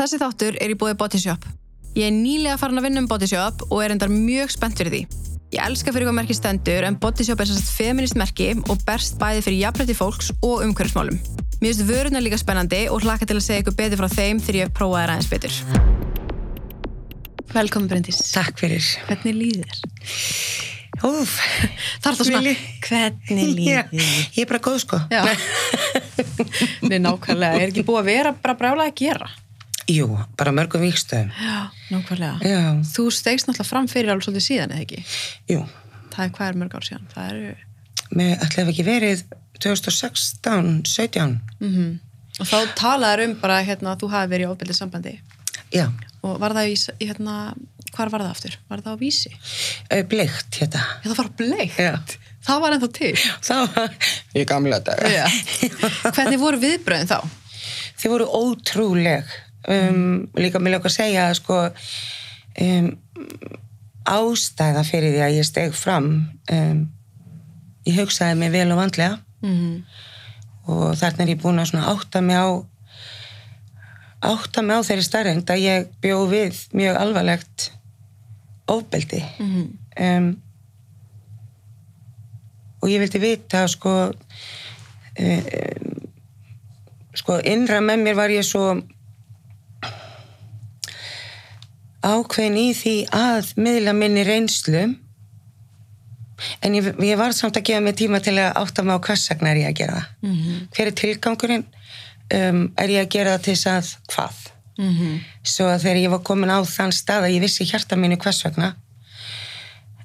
Þessi þáttur er í búið Bodyshop. Ég er nýlega farin að vinna um Bodyshop og er endar mjög spennt fyrir því. Ég elska fyrir hvað merki stendur en Bodyshop er sérst feminist merki og berst bæði fyrir jafnrætti fólks og umhverfsmálum. Mér finnst vöruna líka spennandi og hlaka til að segja ykkur betur frá þeim þegar ég prófaði það aðeins betur. Velkomin Bryndís. Takk fyrir. Hvernig líður þér? Úf, Það er það svona, hvernig líður þér? ég er bara góð sko. Nei, nákvæmlega. Er ekki búið að vera bara brjálega að gera? Jú, bara mörgum vikstöðum. Já, nákvæmlega. Já, Þú stegst náttúrulega fram fyrir alveg svolítið síðan, eða ekki? jú, Það er hvað er mörg ár síðan? Það eru... mér ætlaði ekki verið 2016, 17. Mm Og þá talaður um bara hérna, að þú hafi verið í ofbeldið sambandi. Já, Og var það í, í hérna, hvar var það aftur? Var það á vísi? bleikt hérna. Já, það var bleikt. Já. Það var ennþá til. Það var, ég gamla. Já. Hvernig voru viðbröðin þá? Þið voru ótrúleg. Um, líka mér lóka að segja að sko um, ástæða fyrir því að ég steg fram um, ég hugsaði mig vel og vandlega. Mm og þarna er ég búin að átta mig á átta mig á þeirri starrend að ég bjó við mjög alvarlegt ofbeldi. -hmm. um, og ég vildi vita sko um, sko innra með mér var ég svo ákveðin í því að miðla minni reynslu. En ég, ég var samt að gefa mig tíma til að átta mig á hvers vegna er ég að gera það. Mm hver er tilgangurinn? Um, er ég að gera það til þess að hvað? -hmm. svo að þegar ég var komin á þann stað að ég vissi hjarta mínu hvers vegna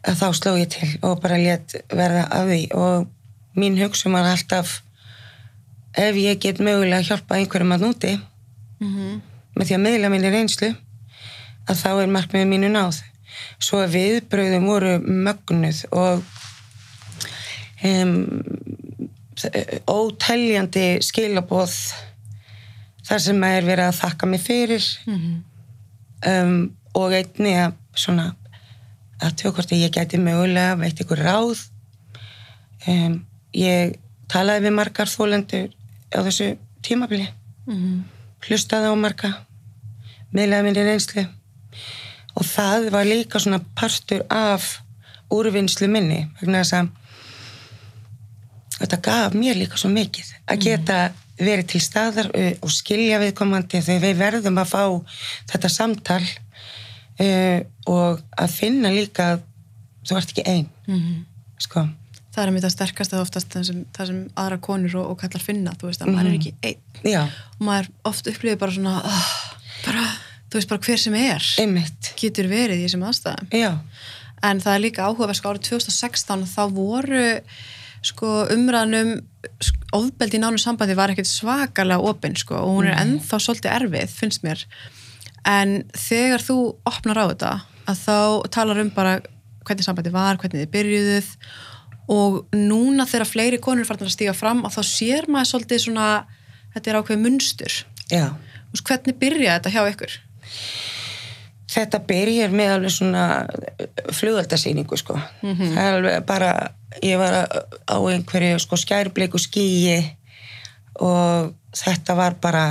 að þá sló ég til og bara let verða af því. Og mín hugsun var alltaf ef ég get mögulega að hjálpa einhverjum að núti Mm með því að miðla minni reynslu að þá er markmiðið mínu náð. Svo að viðbröðum voru mögnuð og um, óteljandi skilaboð þar sem að er verið að þakka mig fyrir. -hmm. um, og einni að svona að tjókvort ég gæti mögulega veit ykkur ráð. Um, ég talaði við margar þólendur á þessu tímabili. Mm hlustaði á marga miðlaði minni reynslu og það var líka svona partur af úrvinnslu minni vegna þess að þetta gaf mér líka svo mikið að geta verið til staðar og skilja viðkomandi þegar við verðum að fá þetta samtal uh, og að finna líka að þú ert ekki einn -hmm. sko, Það er mér það sterkast að oftast það sem, það sem aðra konur og, og kallar finna, þú veist að maður er Mhm. ekki einn. já, Og maður oft upplifir bara svona, oh, bara, þú veist bara hver sem er einmitt getur verið í þessum aðstæðum. já, En það er líka áhugaversk árið 2016 þá voru sko umræðanum ofbeldi nánu sambandi var ekkert svakalega opinn sko og hún er ennþá svolítið erfið, finnst mér. En þegar þú opnar á þetta að þá talar um bara hvernig sambandi var, hvernig þið byrjuðuð og núna þegar fleiri konur farin að stíga fram og þá sér maður svolítið svona, þetta er ákveð munstur. já hvernig byrjaði þetta hjá ykkur? Þetta byrjar með alveg svona flugaldarsýningu sko. Það er alveg bara ég var á einhverju sko skærbleiku skýi og þetta var bara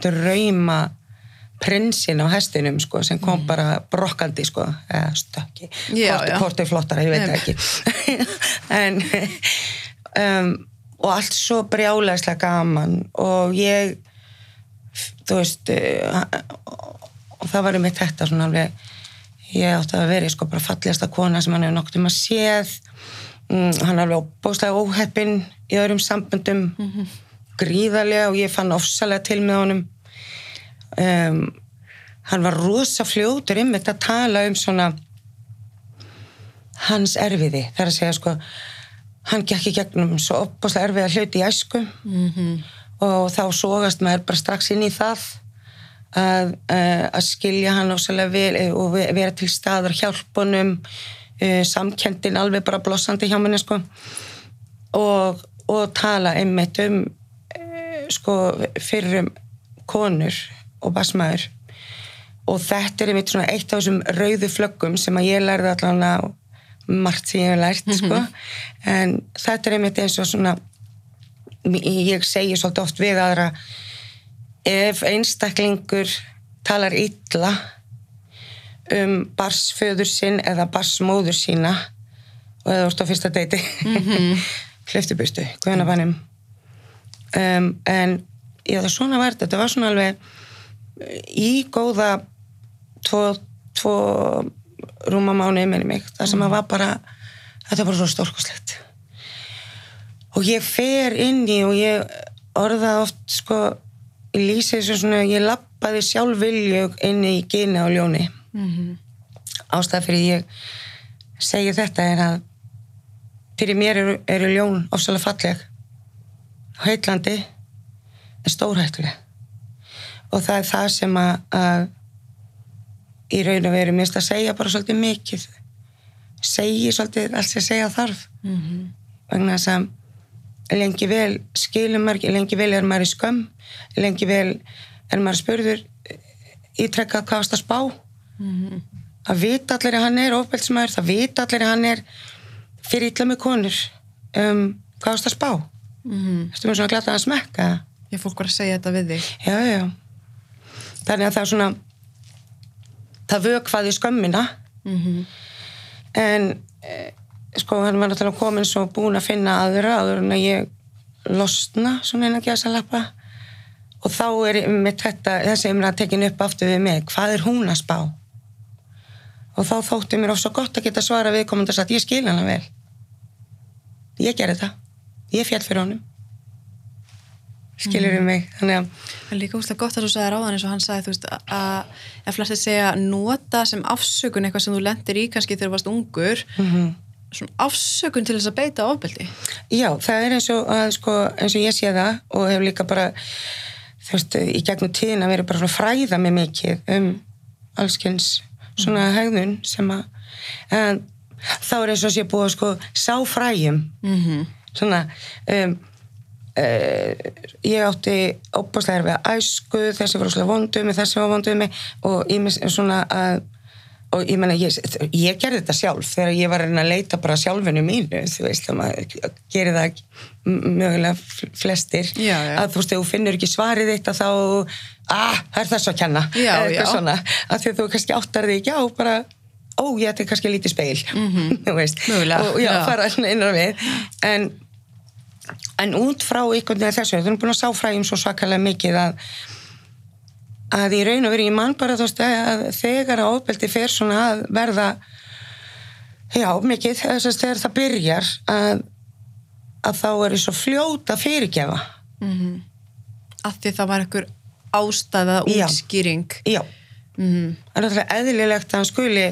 drauma prinsinn á hestinum sko sem kom bara brokkandi sko. Eða stökki, hvort, er flottara ég veit það ekki. En um, og allt svo brjálæslega gaman og ég þú veist og það var um eitt þetta svona alveg ég átti að vera sko bara fallegasta kona sem hann hefur nokkuð um að séð. Mm, hann er alveg bóðslega óheppinn í öðrum samböndum. Gríðarlega og ég fann ofsalega til með honum. Um, hann var rosa fljótur um þetta að tala um svona hans erfiði. Þar að segja sko hann gekk í gegnum svo opbúslega erfiða hluti í æsku. Mm -hmm. og þá sógast maður bara strax inn í það að, uh, að skilja hann ósælega vel eh, og ve- vera til staðar hjálpunum uh, samkendin alveg bara blossandi hjá minni sko. Og, og tala einmitt um sko fyrrum konur og basmaður og þetta er einmitt svona eitt af þessum rauðu flöggum sem að ég lærði allan á margt sem ég hef lært sko. En þetta er einmitt eins og svona ég segi svolítið oft við aðra ef einstaklingur talar illa um barsföður sinn eða barsmóður sína og eða úrst á fyrsta deiti mm -hmm. hliftubustu, guðanabænum um, en já það svona var þetta, var svona alveg í góða tvo, tvo rúma mánu með mig, það sem að var bara þetta var bara svo stórkoslegt og ég fer inn í og ég orðað oft sko ég lýsi þessu svona, ég lappaði sjálf viljug inn í gina og ljóni mm -hmm. ástæða fyrir ég segi þetta er að fyrir mér eru, eru ljón ofsalega falleg heitlandi en stórhættuleg og það er það sem að, að í raun og veru mist að segja bara svolítið mikið segi svolítið allt sem segja þarf mm -hmm. vegna þess að lengi vel skilum maður, lengi vel er maður í skömm lengi vel er maður spurður ítrekka hvað það spá mm -hmm. að vita allir að hann er ofbeldsmaður, það vita allir að hann er fyrir ítla með konur um, hvað það spá mm -hmm. Þú erum svona glata að smekka Ég fólk var að segja þetta við þig Já, já Þannig að það er svona það vökvaði skömmina mm -hmm. en e, sko hann var náttúrulega komin svo búin að finna aðra aður en að ég losna svona einn að gæsa lappa og þá er með þetta þessi umræða tekin upp aftur við mig. Hvað er hún að spá? Og þá þóttu mér ofsa gott að geta svara við komandi að ég skil hana vel. Ég gerði það. Ég fjall fyrir honum. Skilur við mm. mig? Þannig að Það er líka úrslega gott að þú sagði ráðan eins og hann sagði þú veist að ef flestið segja nota sem afsökun eitthvað sem þú lendir í kannski þegar þú varst ungur. Mm -hmm. Afsökun til þess að beita ofbeldi Já, það er eins og, að, sko, eins og ég sé það og hefur líka bara þú veist, í gegnum tíðin að vera bara svona fræða með mikið um allskynns svona mm. hegðun sem að en, þá er eins og sé búið að sko sá fræjum mm -hmm. svona um, uh, ég átti óbúslega erfið æsku þessi var óslega vonduð mig, þessi var vonduð mig og ég með svona að og ég menna, ég, ég gerði þetta sjálf þegar ég var að leita bara sjálfinu mínu þú veist, það maður gerir það mögulega flestir. Já, já. að þú veist, þú finnur ekki svarið þitt að þá, ah, það er þess að kenna. Já, eitthvað svona, að því að þú kannski áttar þig ekki á bara, ó, ég ætti kannski lítið speil. Mm -hmm. þú veist, mögulega, og já, fara innan við. En, en út frá einhvern veginn þessu, þú erum búin að sá fræðum svo svakalega mikið að að í raun og veru ég mann bara þú veist að þegar að ofbeldi fer svona að verða já mikið þess að þegar það byrjar að, að þá er það svo fljóta fyrirgefa mm -hmm. að því það var einhver ástæða útskýring já, já. Mm -hmm. það er alltaf eðlilegt að hann skuli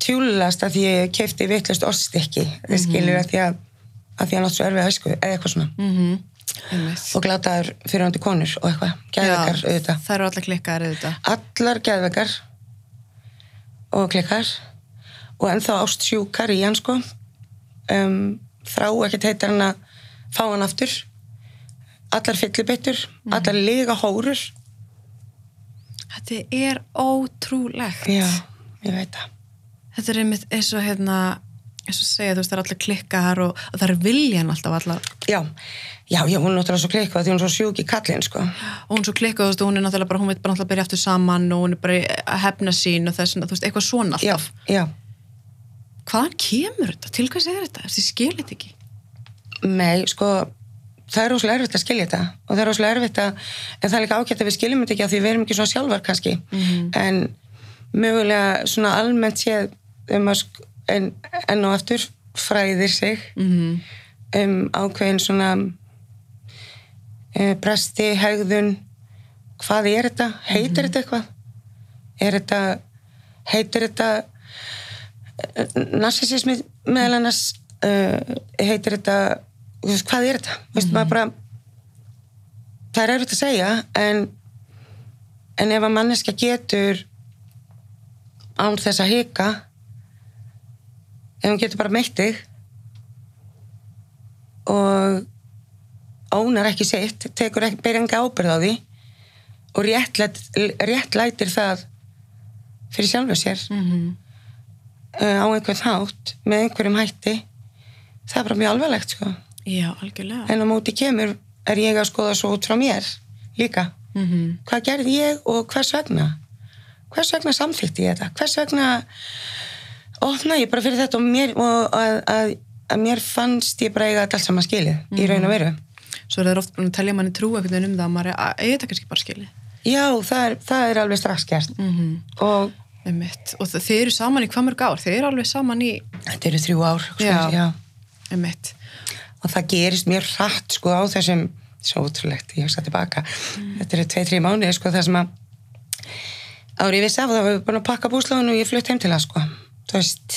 tjúlast að því ég kefti vittlust ostykki mm -hmm. skilur að því að, að því að hann átt svo erfið að æsku eða eitthvað svona mhm og glataður fyrir hundi konur og eitthvað, gæðveikar auðvitað. það eru allar klikkar auðvitað. Allar gæðveikar og klikkar og ennþá ástsjúkar í hann sko. Um, þrá ekkert heitar hann að fá hann aftur. Allar fyllibittur, mm. allar lega hórur. Þetta er ótrúlegt. Já, ég veit það. Þetta er einmitt eins og hérna eins og segja þú veist það er allar klikkar og, og það er viljan alltaf allar já Já, já, hún er náttúrulega svo klikkað því hún er svo sjúk í kallin, sko. Og hún er svo klikkað, þú veist, hún er náttúrulega bara, hún veit bara náttúrulega að byrja aftur saman og hún er bara að hefna sín og þess, þú veist, eitthvað svona alltaf. Já, já. Hvaðan kemur þetta? Til hvað segir þetta? Þess að ég skilir þetta ekki? Nei, sko, það er óslega erfitt að skilja þetta og það er óslega erfitt að, en það er líka ágætt að við skiljum þetta ekki að því við erum ekki svona sjálfar kannski, mm -hmm. en mögulega bresti, hegðun hvað er þetta? Heitir -hmm. þetta eitthvað? Er þetta heitir þetta eh, narsisismi meðal annars uh, heitir þetta hvað er þetta? Mm -hmm. bara, það er erfitt að segja en, en ef að manneska getur án þess að hika ef hún getur bara meittið og ónar ekki sitt, tekur ekki, ber enga ábyrð á því og réttlæt, réttlætir það fyrir sjálfu sér mm -hmm. uh, á einhvern hátt með einhverjum hætti. Það er bara mjög alvarlegt sko. Já, algjörlega. En á móti kemur er ég að skoða svo út frá mér líka. Mm -hmm. hvað gerði ég og hvers vegna? Hvers vegna samþýtti ég þetta? Hvers vegna opna ég bara fyrir þetta og, mér, og að, að, að mér fannst ég bara eiga allt saman skilið í raun og veru Svo er það oft búin að telja manni trú einhvern veginn um það að maður er að þetta kannski bara skili. já, það er, það er alveg strax gert Mm og Einmitt. Og þa- þið eru saman í hvað mörg ár? Þið eru alveg saman í, þetta eru þrjú ár sko, Já. já. og það gerist mjög hratt sko á þessum svo ótrúlegt, ég hugsa tilbaka þetta eru tvei, þrjú mánuði sko það sem að árið vissi af það var búin að pakka búsláðun og ég flutt heim til það sko þú veist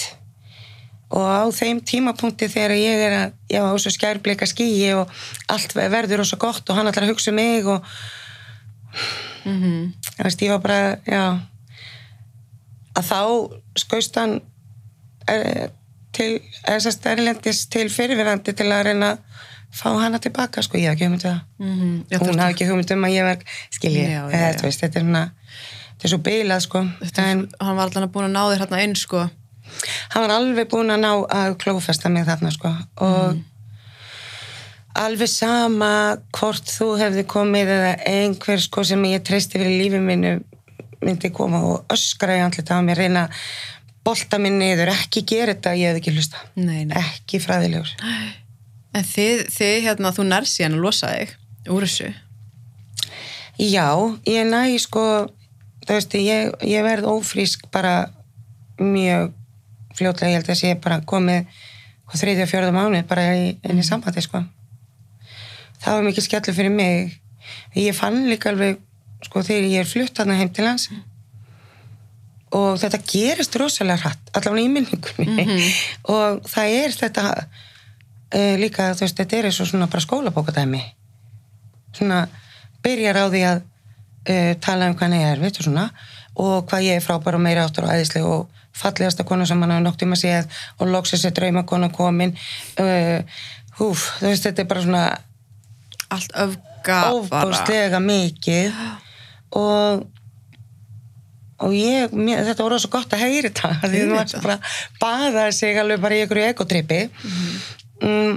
og á þeim tímapunkti þegar ég er að ég var á svo skærbleika skýi og allt verður og svo gott og hann að hugsa um mig og Mm þú veist, ég var bara, já að þá skaust hann er, til, eða sérst erlendis til fyrirverandi til að reyna að fá hana tilbaka, sko, ég haf ekki hugmynd um það -hmm. Hún hafði ekki hugmynd um að ég var skilji, Já, já, eða já. þú veist, þetta er svona þetta er svo bilað, sko en hann var alltaf búin að ná þér hérna inn sko. Hann var alveg búin að ná að klófesta mig þarna, sko. Og alveg sama hvort þú hefði komið eða einhver, sko, sem ég treysti fyrir lífi mínu myndi koma og öskra í andlita á mér, reyna bolta mig niður, ekki gera þetta ég hefði ekki hlusta, Nei, nei. ekki fræðilegur. En þið, þið hérna, þú nær síðan að losa þig úr þessu. Já, ég næ sko, þú veist, ég, ég verð ófrísk bara mjög fljótlega, ég held að sé bara komið þriðja fjörða mánu bara í, inn í sambandi sko. Það var mikið skellur fyrir mig. Ég fann líka alveg, sko, þegar ég er flutt hana heim til hans. Og þetta gerist rosalega hratt, allavega í minningunni. Og það er þetta uh, líka, þú veist, þetta er eins og svona bara skólabókadæmi svona byrjar á því að uh, tala um hvað hann er og svona og hvað ég er frábær og meira áttur og æðisleg og fallegasta kona sem hann hafa nokt um að séð og loksins er draumakona komin. Uh, húf, þú veist, þetta er bara svona Allt öfga bara. ofbústlega mikið. Og og ég, mér, þetta voru svo gott að heyri þetta því þú varst það. bara að baða sig alveg bara í einhverju ekotripi mm,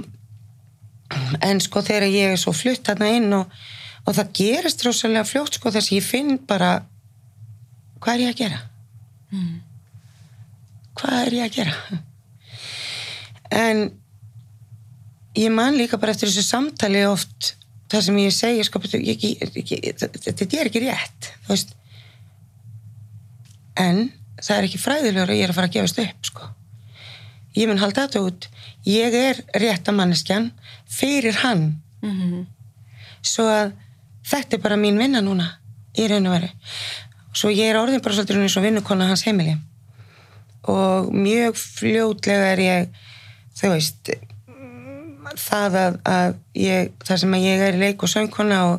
en sko þegar ég er svo flutt þarna inn og, og það gerist rosalega fljótt sko þess að ég finn bara hvað er ég að gera hvað er ég að gera? En ég man líka bara eftir þessu samtali oft það sem ég segi sko, þetta er ekki rétt þú veist. En það er ekki fræðilegur að ég er að fara að gefast upp sko. ég mun halda þetta út. Ég er rétta manneskjan fyrir hann. Mhm. svo að þetta er bara mín vinna núna í raun og veru. Svo ég er orðin bara svolítið eins og vinnukonna hans heimili og mjög fljótlega er ég þú veist það að, að ég, það sem að ég er leik og söngkona og,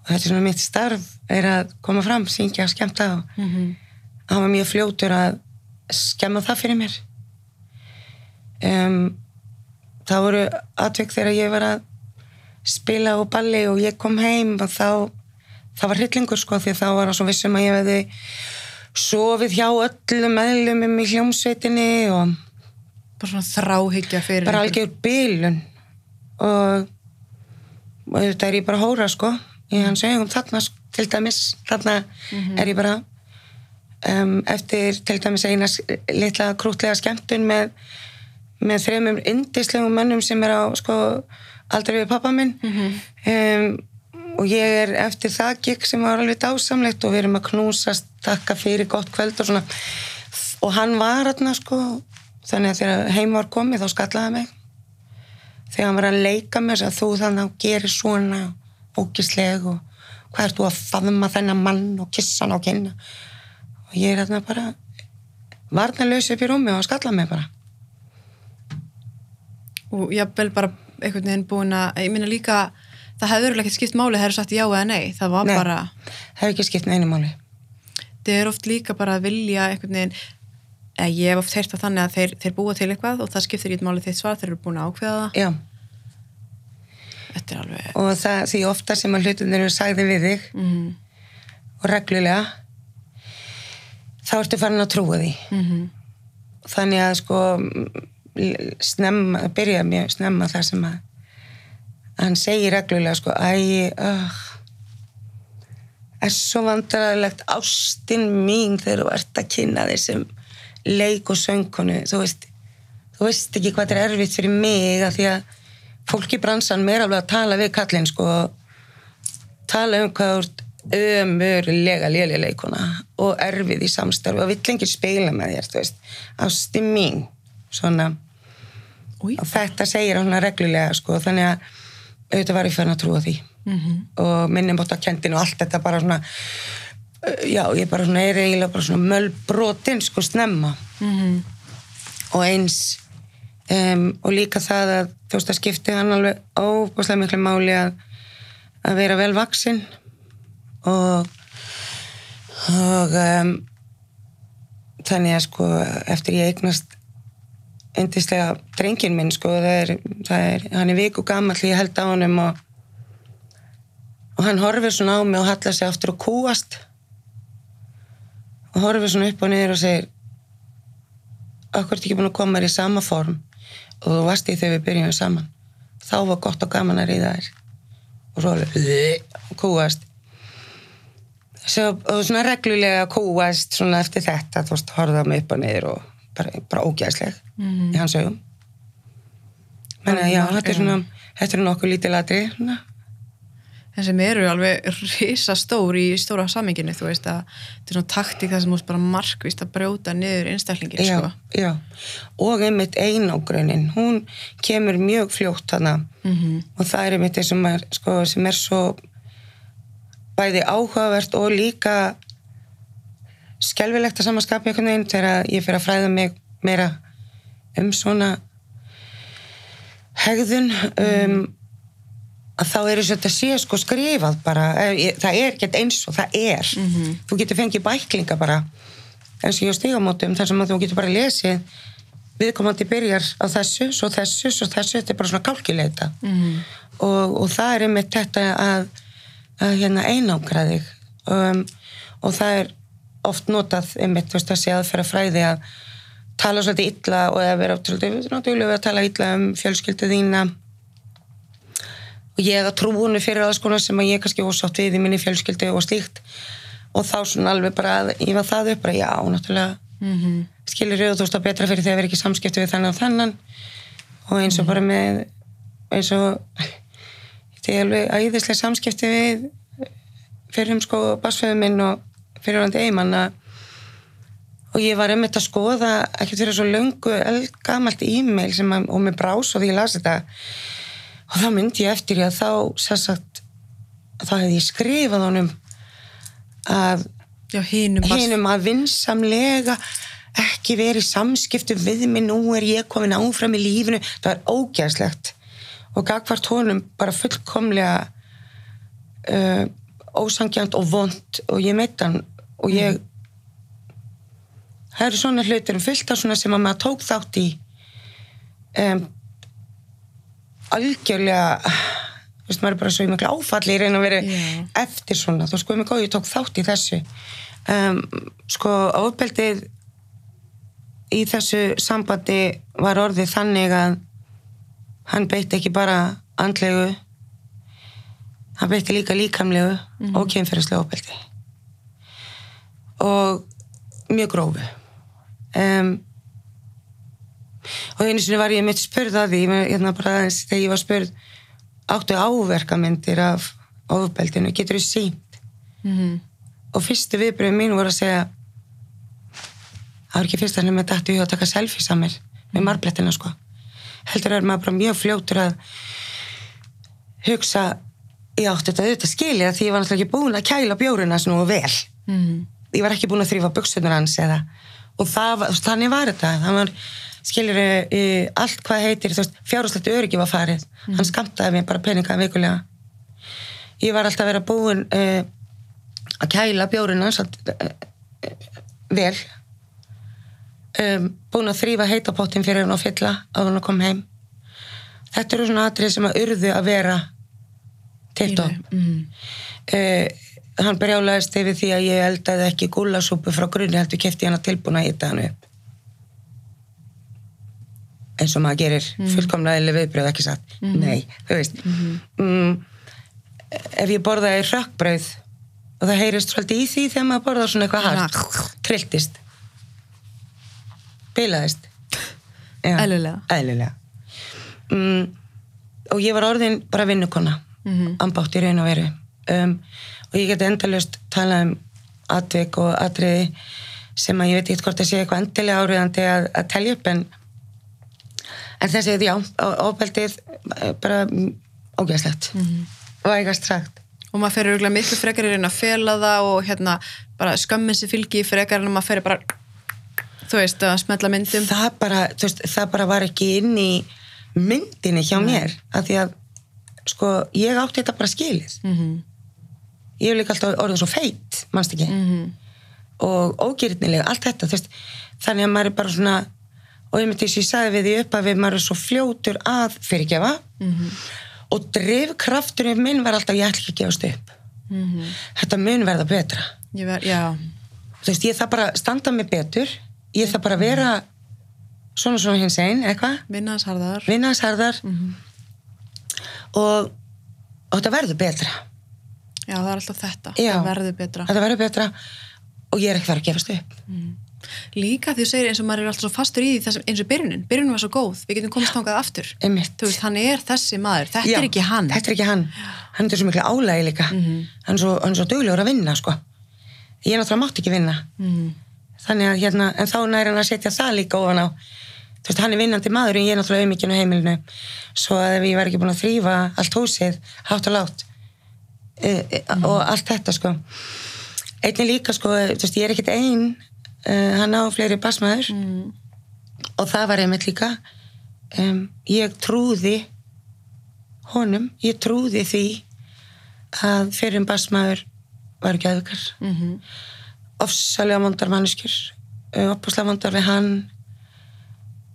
og þetta er svona mitt starf er að koma fram, syngja, skemmta og Mhm. hann var mjög fljótur að skemma það fyrir mér um, það voru atvik þegar ég var að spila á balli og ég kom heim og þá það var hryllingur sko því þá var hann svo vissum að ég hefði sofið hjá öllum meðlumum í hljómsveitinni og Bara svona þráhyggja fyrir bara algjör bílun og, og þetta er ég bara hóra sko. Í hans augum þarna til dæmis þarna er ég bara um, eftir til dæmis eina litla krútlega skemmtun með með þremum indislegum mönnum sem er á sko aldrei við pappa minn. Um, og ég er eftir það gikk sem var alveg dásamlegt og við erum að knúsast takka fyrir gott kvöld og svona. Og hann var þarna sko þannig að þegar heim var komið þá skallaði mig. Þegar hann var að leika þess að þú þannig að gerir svona ógisleg og hvað ert þú að faðma þennan mann og kissa hann á kynna og ég er þarna bara varnarlaus upp í rúmi og skallaði mig bara. Og jafnvel bara einhvern veginn búin að, ég minna líka það hefur örugglega ekkert skipt máli þegar þú sagt já eða nei. Það var Nei. bara, það hefur ekki skipt neinu máli. Það er oft líka bara að vilja einhvern veginn ég hef oft heyrt að þannig að þeir, þeir búa til eitthvað og það skiptir ekki máli þitt svar þeir eru búin að ákveða það. Já. Er alveg og það því ofta sem að hlutinir eru sagði við þig mm, og reglulega þá ertu farin að trúa því. Mm þannig að sko snemma, byrja mjög snemma þar sem að hann segir reglulega sko æ, uh, er svo vandrarlegt ástin mín þegar þú ert að kynna þessum leik og söngkonu. Þú veist, þú veist ekki hvað er erfitt fyrir mig að því að fólk í bransan mér alveg að tala við kallinn sko. Tala um hvað ert ömurlega lélega leikuna og erfið í samstarfi og vill enginn speila með þér þú veist, ástin mín svona. Új. og þetta segir hann reglulega sko, þannig að auðvitað var ég fyrir að trúa því -hmm. og minnum bótt að kendin og allt þetta bara svona uh, já, ég bara svona er eiginlega bara svona mölbrotin sko snemma -hmm. og eins um, og líka það að þú veist að skipti hann alveg óbúslega miklu máli að að vera vel vaksinn og og um, þannig að sko eftir ég eignast endislega drengin minn sko það er, það er, hann er viku gammal ég held á honum og og hann horfir svona á mig og hallar sig aftur og kúast og horfir svona upp og niður og segir okkur er ekki búin að koma þér í sama form og þú varst í þegar við byrjum saman? Þá var gott og gaman að ríða þér. Og svo alveg kúast svo, og svona reglulega kúast svona eftir þetta þú veist, horfða mig upp og niður og bara, bara ógæðsleg Mhm. í hans augum menn að já, þetta er svona þetta er nokkuð lítið svona en sem eru alveg risastór í stóra saminginu þú veist að þetta er svona taktík það sem múst bara markvist að brjóta niður einstaklingin já, sko. já. og einmitt einangrunin hún kemur mjög fljótt hana Mhm. og það er einmitt það sem er, sko, sem er svo bæði áhugavert og líka skelvilegt að samaskapja einhvern veginn þegar ég fyrir að fræða mig meira um svona hegðun um, að þá er þess að þetta sé sko skrifað bara, Eh, það er ekkert eins og það er. Þú getur fengið bæklinga bara eins og ég á stigamótum þar sem þú getur bara lesið viðkomandi byrjar á þessu, svo þessu, svo þessu þetta er bara svona kálkileita. Mhm. og, og það er einmitt þetta að, að hérna einangra þig. Um, og það er oft notað einmitt, þú veist, að sé aðferða fræði að tala svolítið illa og eða vera náttúrulega að tala illa um fjölskyldu þína. Og ég að trúinu fyrir alls konar sem að ég kannski ósátt við í minni fjölskyldu og slíkt. Og þá svona alveg bara að ég var það upp bara já, náttúrulega Mhm. skilur auðvitað þú veist að betra fyrir því að vera ekki samskipti við þennan og þennan. Og eins og bara með eins og þetta er alveg æðislega samskipti við fyrir um sko basföðu minn og fyrirvændi eigimann að og ég var einmitt að skoða ekkert fyrir svo löngu eldgamalt e-mail sem að, og mér brás og því ég las þetta. Og þá myndi ég eftir ég að þá sagt, þá hefði ég skrifað honum að já, hinum hinum að vinsamlega ekki verið samskiptu við mig. Nú er ég komin áfram í lífinu. Það er ógæðslegt og gagvart honum bara fullkomlega uh, ósangjant og vond og ég meitt hann og ég það eru svona hlutir um svona sem að maður tók þátt í um, algjörlega þú veist maður er bara svo í miklu áfalli í raun að vera Já. eftir svona, þú sko góð, ég tók þátt í þessu. Um, sko ofbeldið í þessu sambandi var orðið þannig að hann beitti ekki bara andlegu hann beitti líka líkamlegu og kynferðislega ofbeldi og mjög grófu um, og einu sinni var ég mitt spurð að því hérna bara aðeins þegar ég var spurð áttu áverkamyndir af ofbeldinu, getur þú sínt Mhm. og fyrstu viðbröðum mín voru að segja það var ekki fyrst að nefna dættu í að taka selfies að mér með marblettina sko heldur er maður bara mjög fljótur að hugsa ég átti þetta auðvitað skilja því ég var náttúrulega ekki búin að kæla bjóruna svona vel Mhm. Ég var ekki búin að þrýfa buksunar hans eða og það, þannig var þetta. Það var, skiljur allt hvað heitir, fjárhúslegt öryggi var farið. Hann skamtaði mér bara peninga vikulega. Ég var alltaf að vera búin uh, að kæla bjórina hans uh, vel. Um, búin að þrýfa heitapottin fyrir hann og fylla að hann kom heim. Þetta eru svona atrið sem að urðu að vera tipptopp Mhm. uh, hann brjálaðist yfir því að ég eldaði ekki gúlasúpu frá grunni heldur kefti hann að tilbúna að hita hann upp. Eins og maður gerir. Fullkomlega eða viðbröð ekki satt? Nei, þú veist. Mm, ef ég borðaði rökkbrauð og það heyrist svolítið í því þegar maður borðar svona eitthvað hart trilltist. Bilaðist. Eðlilega. Mm, og ég var orðin bara vinnukonna Mhm. ambátt í raun og veru. Um, og ég geti endalust talað um atvik og atriði sem að ég veit ekki hvort það sé eitthvað endilega áriðandi að, að telja upp en en þessi, já, ofbeldið eh, bara mm, ógeðslegt mm. -hmm. vægast sagt og maður fer örgulega miklu frekar í reyna að fela það og hérna bara skömmin sér fylgi frekar en að maður fer bara þú veist að smetla myndum það bara, veist, það bara var ekki inn í myndinni hjá mér af því að, sko, ég átti þetta bara skilið Mhm. Ég hef líka alltaf orðið svo feitt mannst ekki, Mhm. og ógýrnilega allt þetta, þú veist, þannig að maður er bara svona og ég myndi þess að ég sagði við því upp að við maður er svo fljótur að fyrirgefa. Mhm. og drifkrafturinn minn var alltaf, ég ætla ekki að gefast upp. Mhm. þetta mun verða betra. Ég ver, veist, ég þarf bara standa mig betur. Ég þarf bara vera svona svona hins einn, eitthvað vinnaðsharðar Mhm. og, og þetta verður betra já, það er alltaf þetta, Já. það verður betra. Þetta verður betra og ég er ekki verið að gefast upp. Líka því þú segir eins og maður er alltaf svo fastur í því eins og byrjunin, byrjunin var svo góð. Við getum komast þangað aftur. Einmitt. þú veist, hann er þessi maður, þetta Já, er ekki hann. Þetta er ekki hann, hann er svo miklu álægi líka. Hann, er svo, hann er svo duglegur að vinna sko. ég náttúrulega mátti ekki vinna. Mhm. þannig að hérna, en þá næri hann að setja það líka ofan á. Þú veist, hann er vinnandi maður en ég er náttúrulega auðmikinn á heimilinu svo að ef ég var ekki búin að þrýfa allt húsið, hátt og látt e, og allt þetta sko. Einnig líka sko, þú veist, ég er ekkit ein uh, hann á fleiri basmaður Mhm. og það var einmitt líka um, ég trúði honum, ég trúði því að fyrir basmaður var ekki aðvikar Mhm. ofsalega mondar manneskjur opaslega mondar við hann.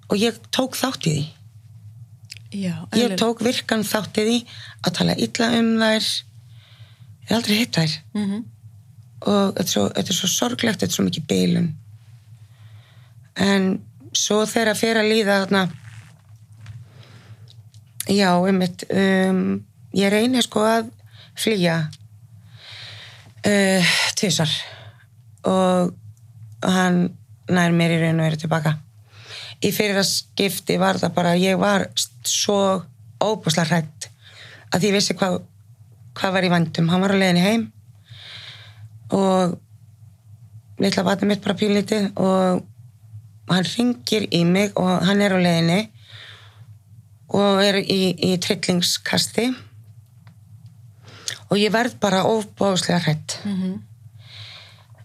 Og ég tók þátt í því. Já, ég tók virkan þátt í því að tala illa um þær ég hef aldrei hitt þær. Mhm. og þetta er svo, þetta er svo sorglegt þetta er svo mikið beilun en svo þegar að fyrir að líða þarna já, einmitt um, ég reyni sko að flýja uh, tvisar og hann nær mér í raun og veru tilbaka. Í fyrir að skipti var það bara ég var svo óbúslega hrætt að ég vissi hvað hvað var í vandum, hann var á leiðinni heim og litla vatni mitt bara pínlítið og hann ringir í mig og hann er á leiðinni og er í, í trillingskasti og ég verð bara óbáslega hrætt Mhm.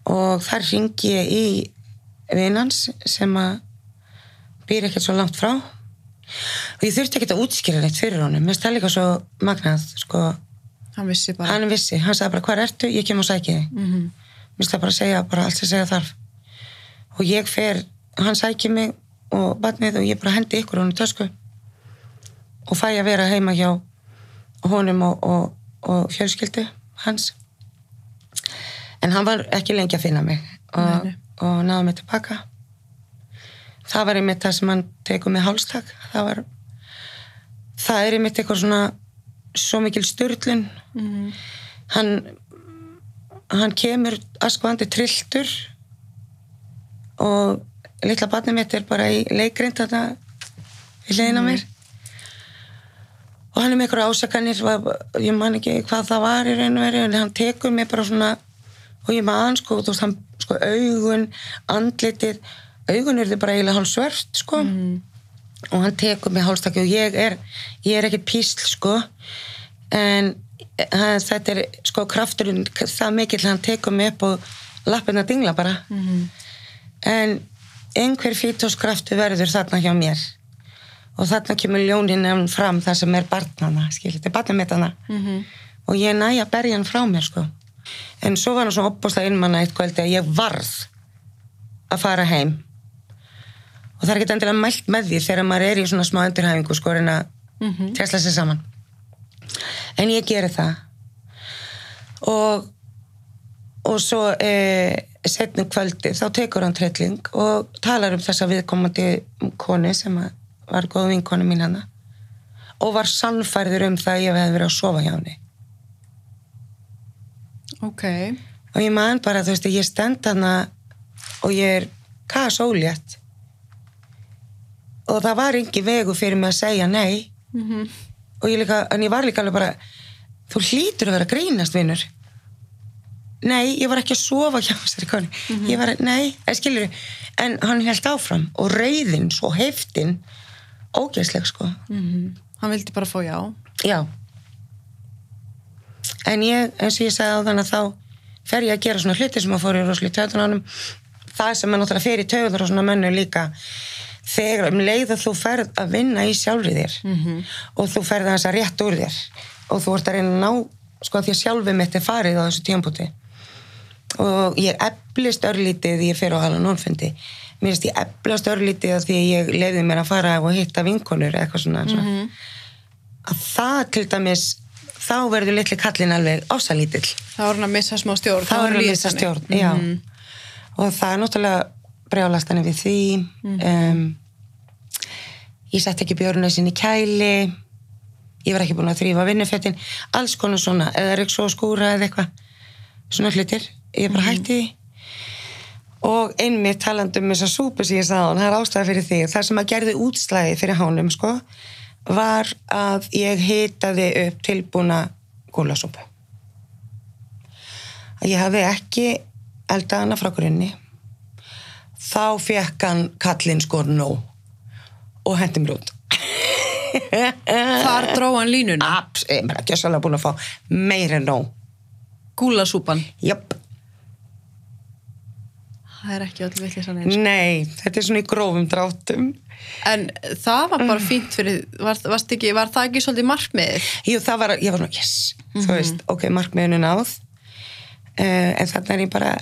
og þar ringi ég í vinans sem að býr ekkert svo langt frá. Og ég þurfti ekkert að útskýra neitt fyrir honum. Mér stæði líka svo magnað sko, hann vissi bara. Hann vissi, hann sagði bara hvað ertu, ég kem og sæki þig. Mhm. mér stæði bara að segja bara allt sem segja þarf. Og ég fer, hann sæki mig og batnið og ég bara hendi ykkur honum tösku. Og fæ að vera heima hjá honum og, og, og fjölskyldu hans. En hann var ekki lengi að finna mig og, og náði mig tilbaka það var einmitt það sem hann tekur með hálstak. Það var það er einmitt eitthvað svona svo mikil styrlun Mhm. hann hann kemur askvandi trilltur og litla barnið mitt er bara í leikrind þarna hliðina á mér. Og hann er með eitthvað ásakanir ég man ekki hvað það var í raun og veru en hann tekur mig bara svona og ég man sko, þú veist, hann sko augun, andlitið augun eru bara eiginlega hálf svört sko og hann tekur mig hálstakki og ég er ég er ekki písl sko. En hann, þetta er sko krafturinn það mikill hann tekur mig upp og lappina dingla bara. Mhm. en einhver fítóskraftu verður þarna hjá mér. Og þarna kemur ljónin fram það sem er barnana, skil, þetta er barnametana Mhm. og ég næ að berja hann frá mér sko. En svo var hann svo opbúslega innmanna eitt kvöldi að ég varð að fara heim og það er ekki endilega mælt með því þegar maður er í svona smá endurhæfingu sko en að Mhm. tesla sér saman. En ég geri það. Og og svo e, setnum kvöldi þá tekur hann trelling og talar um þessa viðkomandi konu sem var góð vinkonu mín hana og var sannfærður um það að ég hefði verið að sofa hjá henni. Ok. Og ég man bara, þú veist, ég stend hana og ég er kasólétt og það var engi vegu fyrir mig að segja nei. Mhm. og ég líka, en ég var líka alveg bara þú hlýtur að vera grínast vinnur nei, ég var ekki að sofa hjá þessari konu. Ég var, nei, en skilur en hann held áfram og reyðin svo heiftin ógeðsleg sko. Mhm. hann vildi bara fá já. Já. En ég, eins og ég sagði á þannig að þá fer ég að gera svona hluti sem að fór í rosalega töðunanum það sem er náttúrulega fyrir töður og svona mönnu líka þegar um leið að þú ferð að vinna í sjálfri þér -hmm. og þú ferð að þess að rétt úr þér og þú ert að reyna að ná sko því að sjálfi mitt er farið á þessu tímpúti og ég eflist örlítið ég fer á halvan nónfundi mér finnst ég eflast örlítið því ég leiði mér að fara og hitta vinkonur eitthvað svona mm að það til dæmis þá verður litli kallin alveg ásalítill þá er hann að missa smá stjórn þá er hann að missa stjórn já. Mhm. og það er náttúrulega brjálast hann við því. Um, ég sett ekki björnuna sinni í kæli. Ég var ekki búin að þrýfa vinnufettin alls konar svona, eða er ekki svo skúra eða eitthvað, svona hlutir. Ég bara hætti því. Og einmitt talandi um þessa súpu sem ég sagði hann, er ástæða fyrir því. Það sem að gerði útslæði fyrir hánum sko, var að ég hitaði upp tilbúna gólasúpu ég hafði ekki eldað hana frá grunni þá fekk hann kallinn sko nóg og hendi mér út. Þar dró hann línuna? Abs, ég er ekki svolítið búin að fá meira en nóg. Gúlasúpan? Jöp, það er ekki öll villis hann eins. Nei, þetta er svona í grófum dráttum. En það var bara fínt fyrir var, ekki, var það ekki svolítið markmiðið? Jú, það var, ég var svona, yes, þú veist, ok, markmiðinu náð. Uh, en þannig er ég bara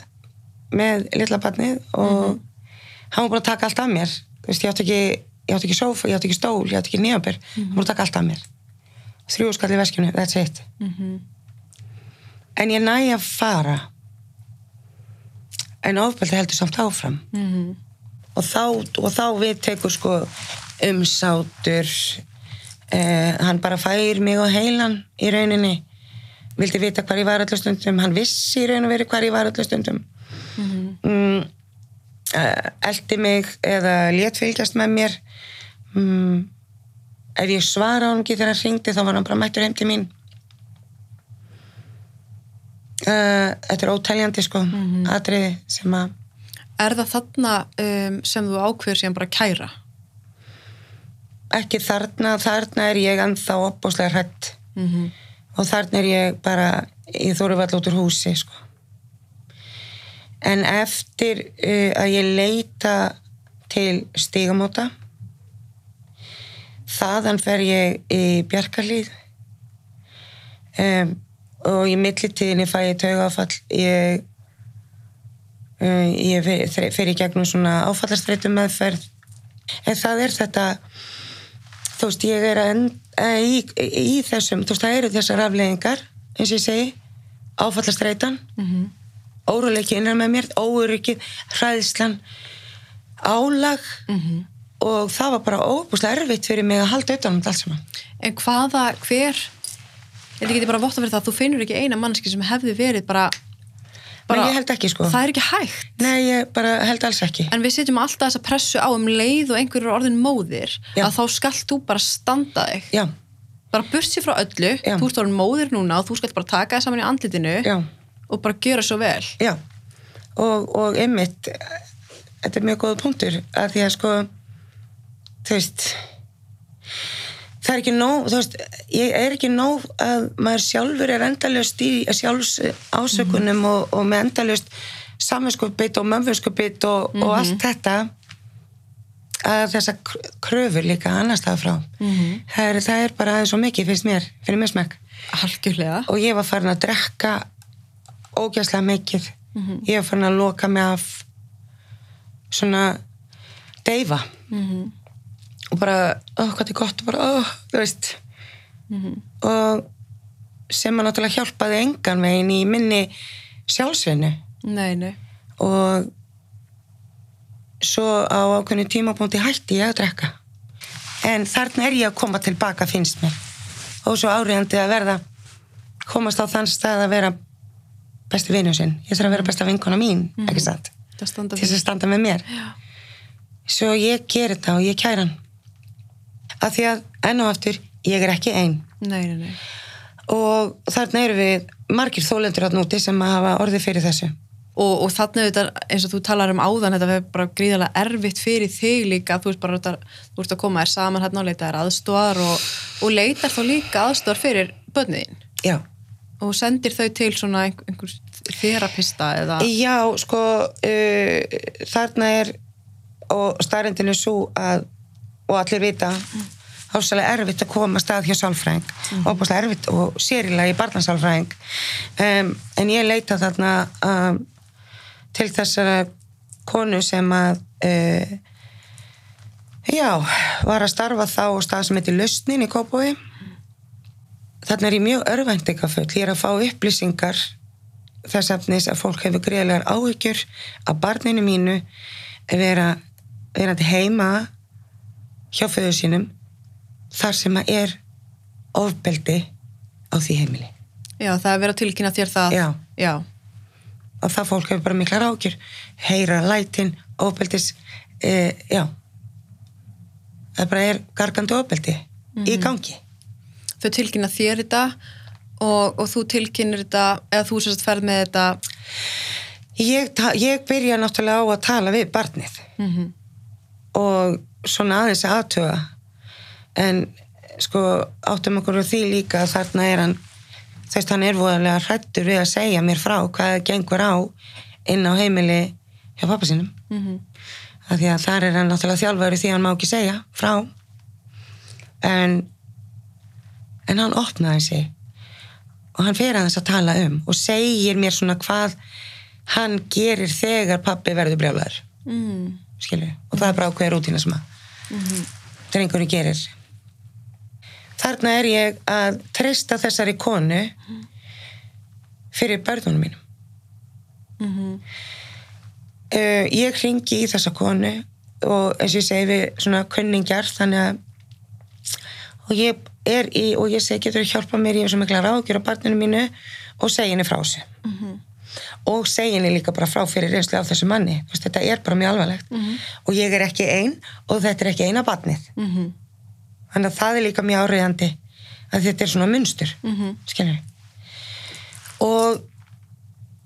með litla barnið og hann var búin að taka allt af mér. Veist, ég átti ekki, ég átti ekki sófa, ég átti ekki stól ég átti ekki nýjabir, hann var búin að taka allt af mér. Þrjú skall í veskinu, that's it. En ég næ að fara. En ofbeldi heldur samt áfram. Mm og þá, og þá við tekur sko umsátur uh, hann bara fær mig og heilan í rauninni. Vildi vita hvar ég var allir stundum. Hann vissi í raun og veri hvar ég var allir stundum. Mm, eldi mig eða lét fylgjast með mér. Mm, ef ég svara hann ekki þegar hann ringdi þá var hann bara mættur heim til mín. Uh, þetta er ótæljandi sko atriði sem að er það þarna um, sem þú ákveður síðan bara kæra? Ekki þarna, þarna er ég ennþá opbáslega hrætt mm og þarna er ég bara ég þóru vall út úr húsi sko. En eftir uh, að ég leita til stígamóta þaðan fer ég í Bjarkarlíð um, og í millitíðinni fæ ég taugafall ég uh, ég fer, fer í gegnum svona áfallastreitum meðferð en það er þetta þú veist, ég er að að í, í þessum, þú veist, það eru þessar afleðingar, eins og ég segi áfallastreitan -hmm. Óruleiki innan með mér, óuryggið hræðislan álag. Mhm. og það var bara óbúslega erfitt fyrir mig að halda utan um þetta allt saman. En hvaða, hver ég geti bara votta fyrir það að þú finnur ekki eina mannski sem hefði verið bara, bara Nei, ég held ekki, sko. það er ekki hægt. Nei, ég bara held alls ekki. En við setjum alltaf þessa pressu á um leið og einhverjur er orðin móðir Já. að þá skalt þú bara standa þig. Já, bara bursi frá öllu, Já. þú ert orðin móðir núna og þú skalt bara taka þið saman í andlitinu. Já, og bara gjöra svo vel. Já og, og einmitt þetta er mjög góða punktur að því að sko þú veist það er ekki nóg veist, ég er ekki nóg að maður sjálfur er endalust í sjálfs ásökunum og, og með endalust saminskupið og mömfinskupið og, og allt þetta að þessa kröfur líka annars það frá. Mhm. það, er, það er bara aðeins svo mikið finnst mér, fyrir mér algjörlega. Og ég var farin að drekka ógæslega mikið. Ég var farin að loka mig af svona deyfa. Mhm. og bara, ó, hvað er gott og bara, ó, þú veist. Mhm. og sem að náttúrulega hjálpaði engan veginn í minni nei og svo á ákveðinu tímapunkti hætti ég að drekka. En þarna er ég að koma tilbaka finnst mér. Og svo áriðandi að verða komast á þann stað að vera besti vinnu sinn. Ég þarf að vera besta vinkona mín, ekki satt? Það standa til þess að standa með mér. Já. svo ég ger þetta og ég kæra hann. Af því að enn og aftur ég er ekki ein. Nei, nei, nei. og þarna eru við margir þólendur átt núti sem að hafa orðið fyrir þessu. Og, og þannig auðvitað, eins og þú talar um áðan, þetta verður bara gríðarlega erfitt fyrir þig líka, þú ert bara þetta, þú ert að koma þér saman hérna og leita þér aðstóðar og, og leitar þá líka aðstóðar fyrir börniðin já, og sendir þau til svona einhver, einhver þerapista eða... já sko uh, þarna er og starrendinu svo að og allir vita hássalega erfitt að koma að stað hjá sálfræðing. Mm. óbúslega erfitt og sérilega í barnasálfræðing. Um, en ég leita þarna um, til þessara konu sem að uh, já, var að starfa þá á stað sem heitir Lausnin í Kópói þarna er ég mjög örvæntingafull ég er að fá upplýsingar þess efnis að fólk hefur greiðlegar áhyggjur að barninu mínu vera verandi heima hjá föðu sínum þar sem að er ofbeldi á því heimili. Já, það er verið að tilkynna þér það. Já. Já, og það fólk hefur bara miklar ágjur heyra lætin, ofbeldis e, já. Það bara er gargandi ofbeldi í gangi þau tilkynna þér þetta og, og þú tilkynir þetta, eða þú sérst ferð með þetta. ég, ég byrja náttúrulega á að tala við barnið Mm og svona aðeins að aðtuga en sko áttum okkur á því líka að þarna er hann þess hann er voðalega hrættur við að segja mér frá hvað það gengur á inn á heimili hjá pappa sínum -hmm. af því að þar er hann náttúrulega þjálfari því að hann má ekki segja frá en en hann opnaði sig. Og hann fer aðeins að tala um og segir mér svona hvað hann gerir þegar pappi verður brjálæður Mm. skilur, og það er bara ákveður rútína sem að drengurinn gerir. Þarna er ég að treysta þessari konu fyrir börnunum mínum. Mm uh, ég hringi í þessa konu og eins og ég segi við svona kunningjar þannig að og ég er í og ég segi getur þú hjálpa mér í þessu mikla ráðgjur á barninu mínu og segi henni frá þessu. Og segi henni líka bara frá fyrir reynslu af þessu manni Þú veist, þetta er bara mjög alvarlegt. Og ég er ekki ein og þetta er ekki eina barnið. -hmm. þannig að það er líka mjög áriðandi að þetta er svona munstur mm Mhm. skilur og,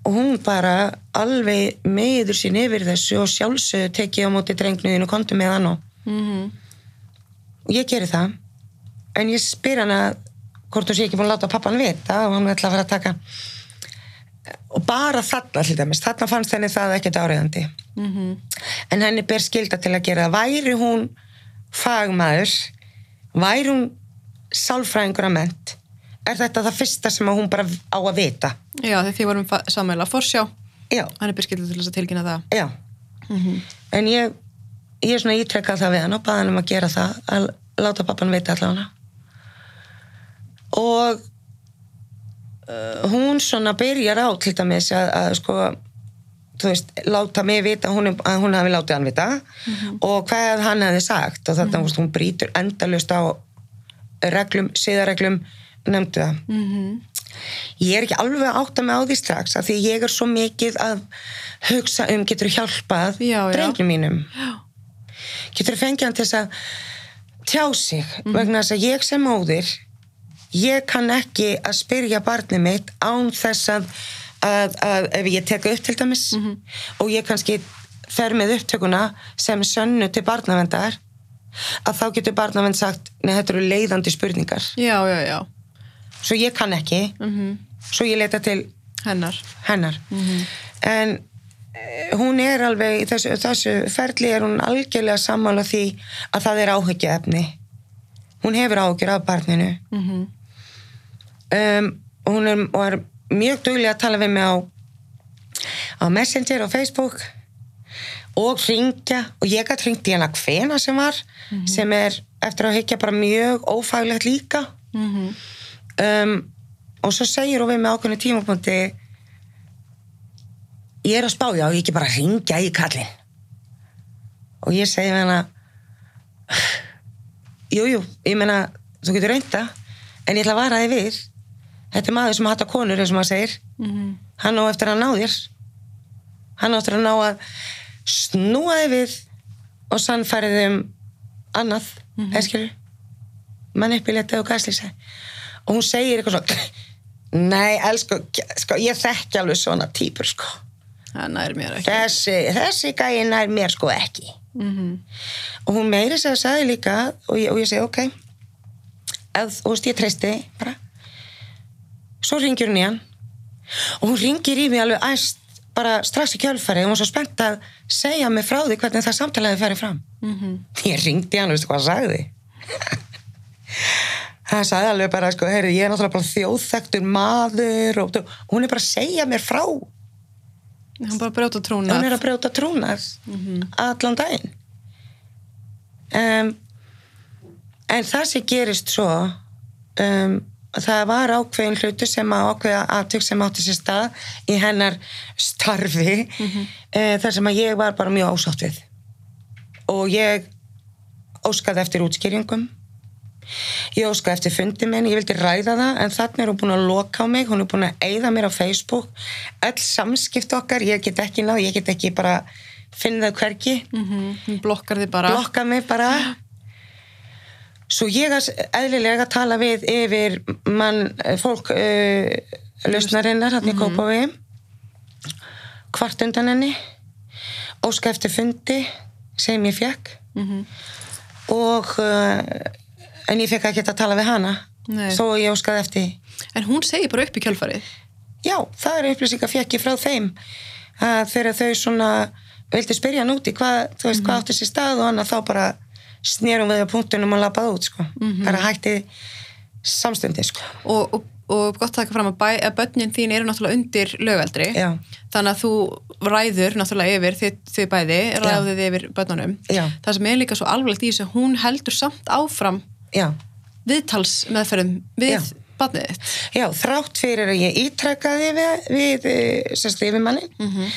hún bara alveg meður sín yfir þessu og sjálfsögðu tekið á móti drengnuðin og kontu með hann og Mm og ég geri það en ég spyr hana hvort þú sé ekki búin að láta pappan vita og hann ætla að fara að taka og bara þarna til dæmis, þarna fannst henni það ekkert áriðandi -hmm. en henni ber skilda til að gera væri hún fagmaður væri hún sálfræðingur að ment er þetta það fyrsta sem að hún bara á að vita? Já, þegar þið vorum sammeila forsjá, já, hann er byrskildið til þess að tilkynna það. já. En ég ég er svona ítrekkað það við hann og baða hann um að gera það að láta pappan vita allavega og uh, hún svona byrjar á til dæmis að, að sko þú veist, láta mig vita að hún, að hún hafi látið hann vita og hvað hann hefði sagt. Og þetta, mm hún brýtur endalust á reglum, siðareglum nefndu það. Mm ég er ekki alveg að átta mig á því strax af því ég er svo mikið að hugsa um getur hjálpað Já, já. drengjum mínum? Getur fengið hann til þess að tjá sig? Mhm. vegna þess að ég sem móðir ég kann ekki að spyrja barnið mitt án þess að, að, að ef ég teka upp til dæmis Mhm. og ég kannski fer með upptökuna sem sönnu til barnavendar að þá getur barnavend sagt neða þetta eru leiðandi spurningar. Já, já, já. svo ég kann ekki. Mm svo ég leita til Hennar. hennar. En eh, hún er alveg þessu, þessu ferli er hún algjörlega sammála því að það er áhyggjaefni hún hefur áhyggjur af barninu. Mm um, og hún er, og er mjög duglega að tala við mig á á Messenger og Facebook og ringja og ég gætt ringt í hana hvena sem var sem er eftir að hyggja bara mjög ófaglegt líka. -hmm. um, og svo segir hún við með ákveðinu tímapunkti ég er að spá já, ég ekki bara ringja í kallin og ég segi við hana jú, jú, ég meina þú getur reynda, en ég ætla að vara þig við þetta er maður sem hattar konur eins og maður segir. Mm hann á eftir að ná þér. Hann á eftir að ná að snúa þig við og sannfærið um annað mm -hmm. eskilur manipuletta og gaslýsa og hún segir eitthvað svona nei, elsku, sko, ég þekki alveg svona típur sko. Þessi, þessi gæi nær mér sko ekki. Mhm. og hún meiri sagði líka og ég, og ég segi ok. Ef, þú veist ég treysti bara svo ringir hún í hann. Og hún ringir í mig alveg æst bara strax í kjölfari og hún var svo spennt að segja mig frá því hvernig það samtalaði færi fram. Mhm. ég ringdi hann og veistu hvað hann sagði? Það sagði alveg bara sko, heyri, ég er náttúrulega bara þjóðþektur maður og, og hún er bara að segja mér frá. Hann bara brjóta trúna hún er að brjóta trúnað allan daginn. Um, en það sem gerist svo um, það var ákveðin hlutu sem að ákveða aðtök sem átti sér stað í hennar starfi mm þar sem að ég var bara mjög ásátt við. Og ég óskaði eftir útskýringum. Ég óskaði eftir fundi minn, ég vildi ræða það en þannig er hún búin að loka á mig hún er búin að eyða mér á Facebook. Öll samskipt okkar, ég get ekki náð ég get ekki bara finna þau hvergi. Mhm. hún blokkar þið bara. Blokka mig bara svo ég að eðlilega tala við yfir mann, fólk uh, lausnarinnar hann í Kópaví hvart undan henni. Óska eftir fundi sem ég fekk Mhm. og uh, en ég fekk ekki að tala við hana. Nei. svo ég óskaði eftir en hún segir bara upp í kjölfarið? Já, það er upplýsingar fekk ég frá þeim. Að þegar þau svona vildi spyrja hann úti hvað, veist, hvað átti sér stað og annað þá bara snérum við á punktunum og lappaði út, sko. Bara hætti samstundi, sko. Og, og, og gott að taka fram að, bæ, að börnin þín eru náttúrulega undir lögaldri. Já. þannig að þú ræður náttúrulega yfir þið, þið bæði, ræðið yfir börnunum. Já. það sem er líka svo alvarlegt í þessu hún heldur samt áfram já, viðtals meðferðum við Já. barnið þitt. Já, þrátt fyrir að ég ítrekkaði við, við eh, sem skrifum manni Mhm.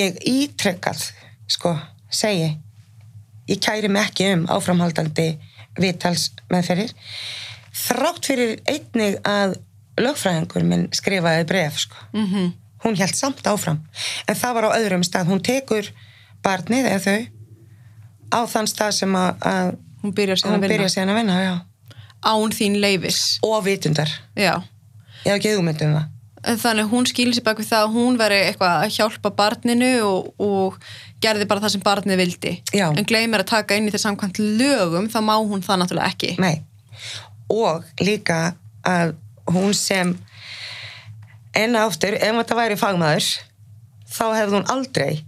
ég ítrekkað sko, segi ég kæri mig ekki um áframhaldandi viðtals meðferðir þrátt fyrir einnig að lögfræðingur minn skrifaði bref sko. mm hún held samt áfram en það var á öðrum stað, hún tekur barnið eða þau á þann stað sem að, að hún byrja síðan að vinna. já. án þín leifis og vitundar, já. Ég hef ekki hugmynd um það. Þannig hún skýlir sér bak við það að hún veri eitthvað að hjálpa barninu og, og gerði bara það sem barnið vildi Já. en gleymir að taka inn í þetta samkvæmt lögum þá má hún það náttúrulega ekki Nei. Og líka að hún sem enn aftur, ef þetta væri fagmaður þá hefði hún aldrei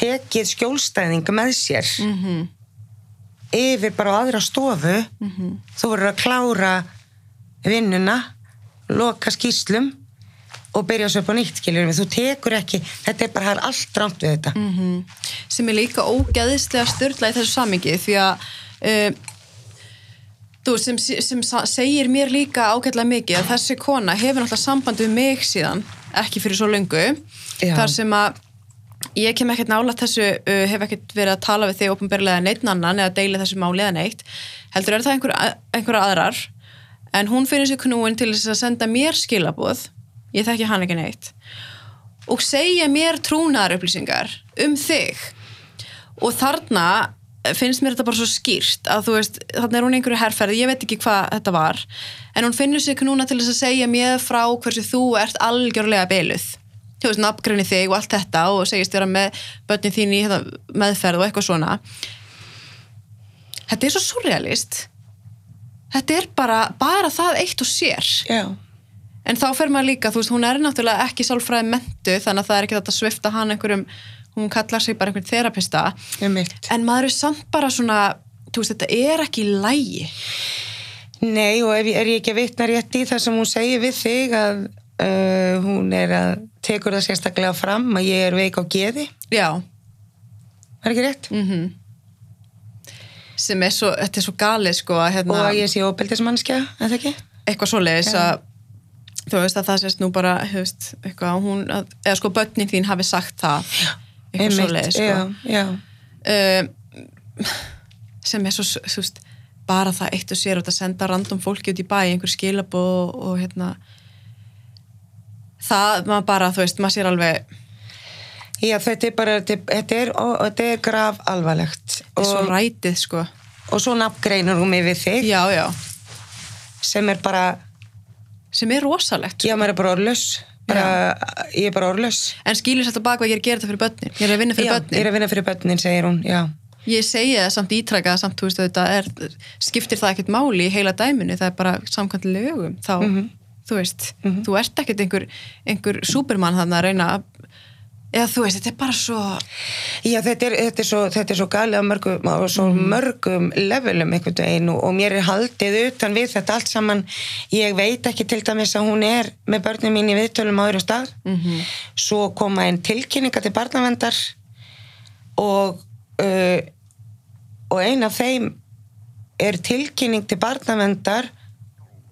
tekið skjólstæðing með sér Mhm. yfir bara á aðra stofu þú verður að klára vinnuna loka skýslum og byrja svo upp á nýtt skilur þú tekur ekki, þetta er bara það er allt rámt við þetta Mhm. sem er líka ógæðislega styrla í þessu samingi því að uh, þú sem, sem segir mér líka ágætlega mikið að þessi kona hefur náttúrulega samband við mig síðan ekki fyrir svo löngu Já. þar sem að ég kem ekkert nála þessu, uh, hef ekkert verið að tala við þig ópenbarlega neitt annan eða deila þessu máli eða neitt heldur er það einhver, einhverja aðrar en hún finnir sér knúin til þess að senda mér skilabóð ég þekki hann ekki neitt. Og segja mér trúnaðar upplýsingar um þig. Og þarna finnst mér þetta bara svo skýrt að þú veist, þarna er hún einhverju herrferði, ég veit ekki hvað þetta var en hún finnur sig núna til þess að segja mér frá hversu þú ert algjörlega byluð þú veist, nafngrinni þig og allt þetta og segist vera með börnin þín í hérna, meðferð og eitthvað svona. Þetta er svo surrealist. Þetta er bara, bara það eitt og sér. Já, En þá fer maður líka, þú veist, hún er náttúrulega ekki sálfræði mentu, þannig að það er ekki þetta að svifta hann einhverjum, hún kallar sig bara einhvern þerapista, en maður er samt bara svona, þú veist, þetta er ekki lægi. Nei, og ef er ég ekki að vitna rétt í það sem hún segir við þig að uh, hún er að tekur það sérstaklega fram að ég er veik á geði, Já, er ekki rétt? mhm. Sem er svo, þetta er svo galið, sko, að hérna, Og að ég sé óbyldismannskja, er það ekki? eitthvað svoleiðis Já. að, þú veist, að það sést nú bara, veist, eitthvað, að hún, að, eða sko, börnin þín hafi sagt það, eitthvað Einmitt, svoleiðis, sko. Um, sem er svo, þú veist, bara það eitt og sér að senda random fólki út í bæ, einhver skilabóð og, og hérna. Það, maður bara, þú veist, maður sér alveg Já, þetta er bara, þetta er, er, er graf alvarlegt þetta er svo rætið, sko. og svo nafngreinur mig við þig. Já, já, sem er bara, sem er rosalegt. Já, maður er bara orðlaus. Bara, ég er bara orðlaus. En skilur þetta bak að ég er að gera þetta fyrir börnin. Ég er að vinna fyrir Já, börnin. ég er að vinna fyrir börnin, segir hún, já. Ég segi það samt ítrækað samt, þú veist, þetta er, skiptir það ekkert máli í heila dæminu, það er bara samkvæmt lögum, þá, Mhm. þú veist þú ert ekkert einhver, einhver supermann þannig að reyna að eða þú veist, þetta er bara svo Já, þetta er, þetta er svo, þetta er svo galið á mörgum, á svo Mhm. mörgum levelum einhvern veginn og, og mér er haldið utan við þetta allt saman. Ég veit ekki til dæmis að hún er með börnum mín í viðtölum á öðru stað. Mhm. Svo koma einn tilkynninga til barnavendar og, uh, og ein af þeim er tilkynning til barnavendar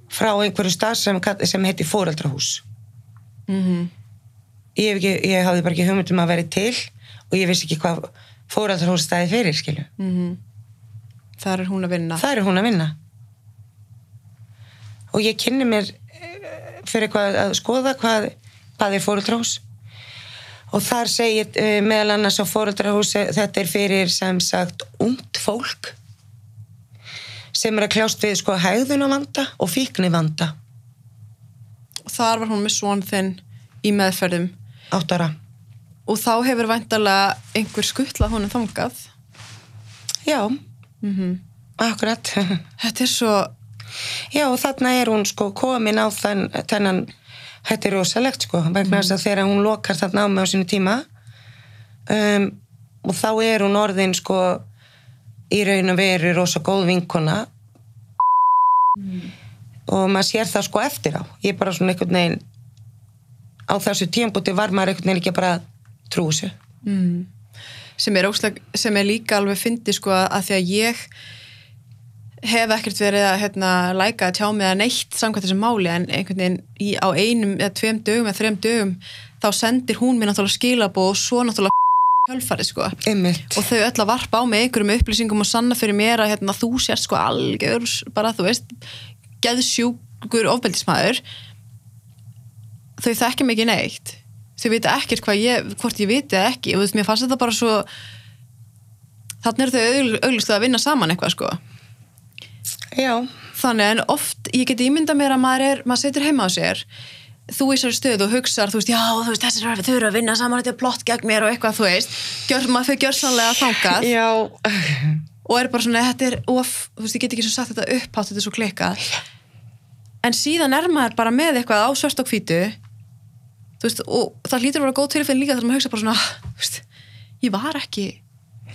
frá einhverju stað sem, sem heitir fóreldrahús. mm Ég, ekki, ég hafði bara ekki hugmynd um að vera til og ég vissi ekki hvað fóreldrahús staði fyrir, skilju. -hmm. þar er hún að vinna Það er hún að vinna. Og ég kynni mér eh, fyrir hvað að skoða hvað, hvað er fóreldrahús. Og þar segir uh, meðal annars á fóreldrahús þetta er fyrir sem sagt ungt fólk sem er að kljást við sko hægðunavanda og fíknivanda þar var hún með svon þinn í meðferðum átt ára. og þá hefur væntalega einhver skuttlað honum þangað Já, mm akkurat. þetta er svo Já, og þarna er hún sko komin á þann, þennan, þetta er rosalegt sko, vegna þess að þegar hún lokar þarna á mig á sínu tíma um, og þá er hún orðin sko í raun og veru rosa góð vinkona og maður sér það sko eftir á. Ég er bara svona einhvern veginn, á þessu tímpúti var maður veginn ekki bara þessu. mm, sem er, sem er líka alveg fyndi sko að því að ég hef ekkert verið að hérna, læka að tjá mig að neitt samkvæmt þessu máli en einhvern veginn í, á einum eða tveim dögum eða þreim dögum þá sendir hún mér náttúrulega skilabó og svo náttúrulega kjölfarið sko Einmitt. og þau öll að varpa á mig einhverjum upplýsingum og sanna fyrir mér að hérna, þú sérst sko algjör bara þú veist geðsjúkur ofbeldismæður þau þekki mig ekki neitt. Þau vita ekkert hvað ég, hvort ég viti eða ekki. Og þú veist, mér fannst þetta bara svo þannig eru þau augljóslega að vinna saman eitthvað sko. Já, þannig en oft, ég geti ímyndað mér að maður er, maður setur heima á sér þú í sér stöð og hugsar, þú veist, já, þú veist, þessir eru- þau eru að vinna saman, þetta er plott gegn mér og eitthvað, þú veist, gjör, maður þau gjör sannlega þangað. Já, og er bara svona, þetta er of, þú veist, ég get ekki svo sagt þetta upphátt, þetta er svo klikkað. En síðan er maður bara með eitthvað á svört og hvítu veist, og það hlýtur að vera góð tilfinn líka þegar maður hugsa bara svona, þú veist, ég var ekki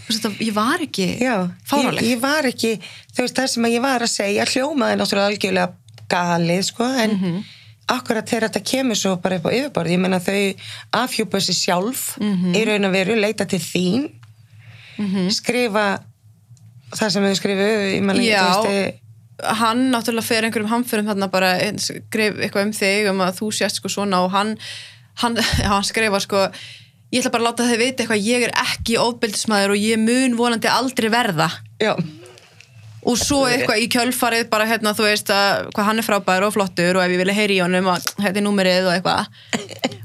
veist, ég var ekki já. Ég, fáraleg ég var ekki, þú veist, það sem ég var að segja hljómaði náttúrulega algjörlega galið, sko, en Mhm. akkurat þegar þetta kemur svo bara upp á yfirborð, ég menna þau afhjúpa sig sjálf Mhm. í raun og veru, leita til þín skrifa það sem þau skrifu, ég menna, þú veist, hann náttúrulega fer einhverjum hamförum þarna bara skrif eitthvað um þig um að þú sést sko svona og hann hann, hann skrifa sko ég ætla bara að láta þau vita eitthvað. Ég er ekki ofbeldismæður og ég mun vonandi aldrei verða. Já, og svo eitthvað í kjölfarið bara hérna þú veist að hvað hann er frábær og flottur og ef ég vilja heyri í honum að þetta er númerið og eitthvað.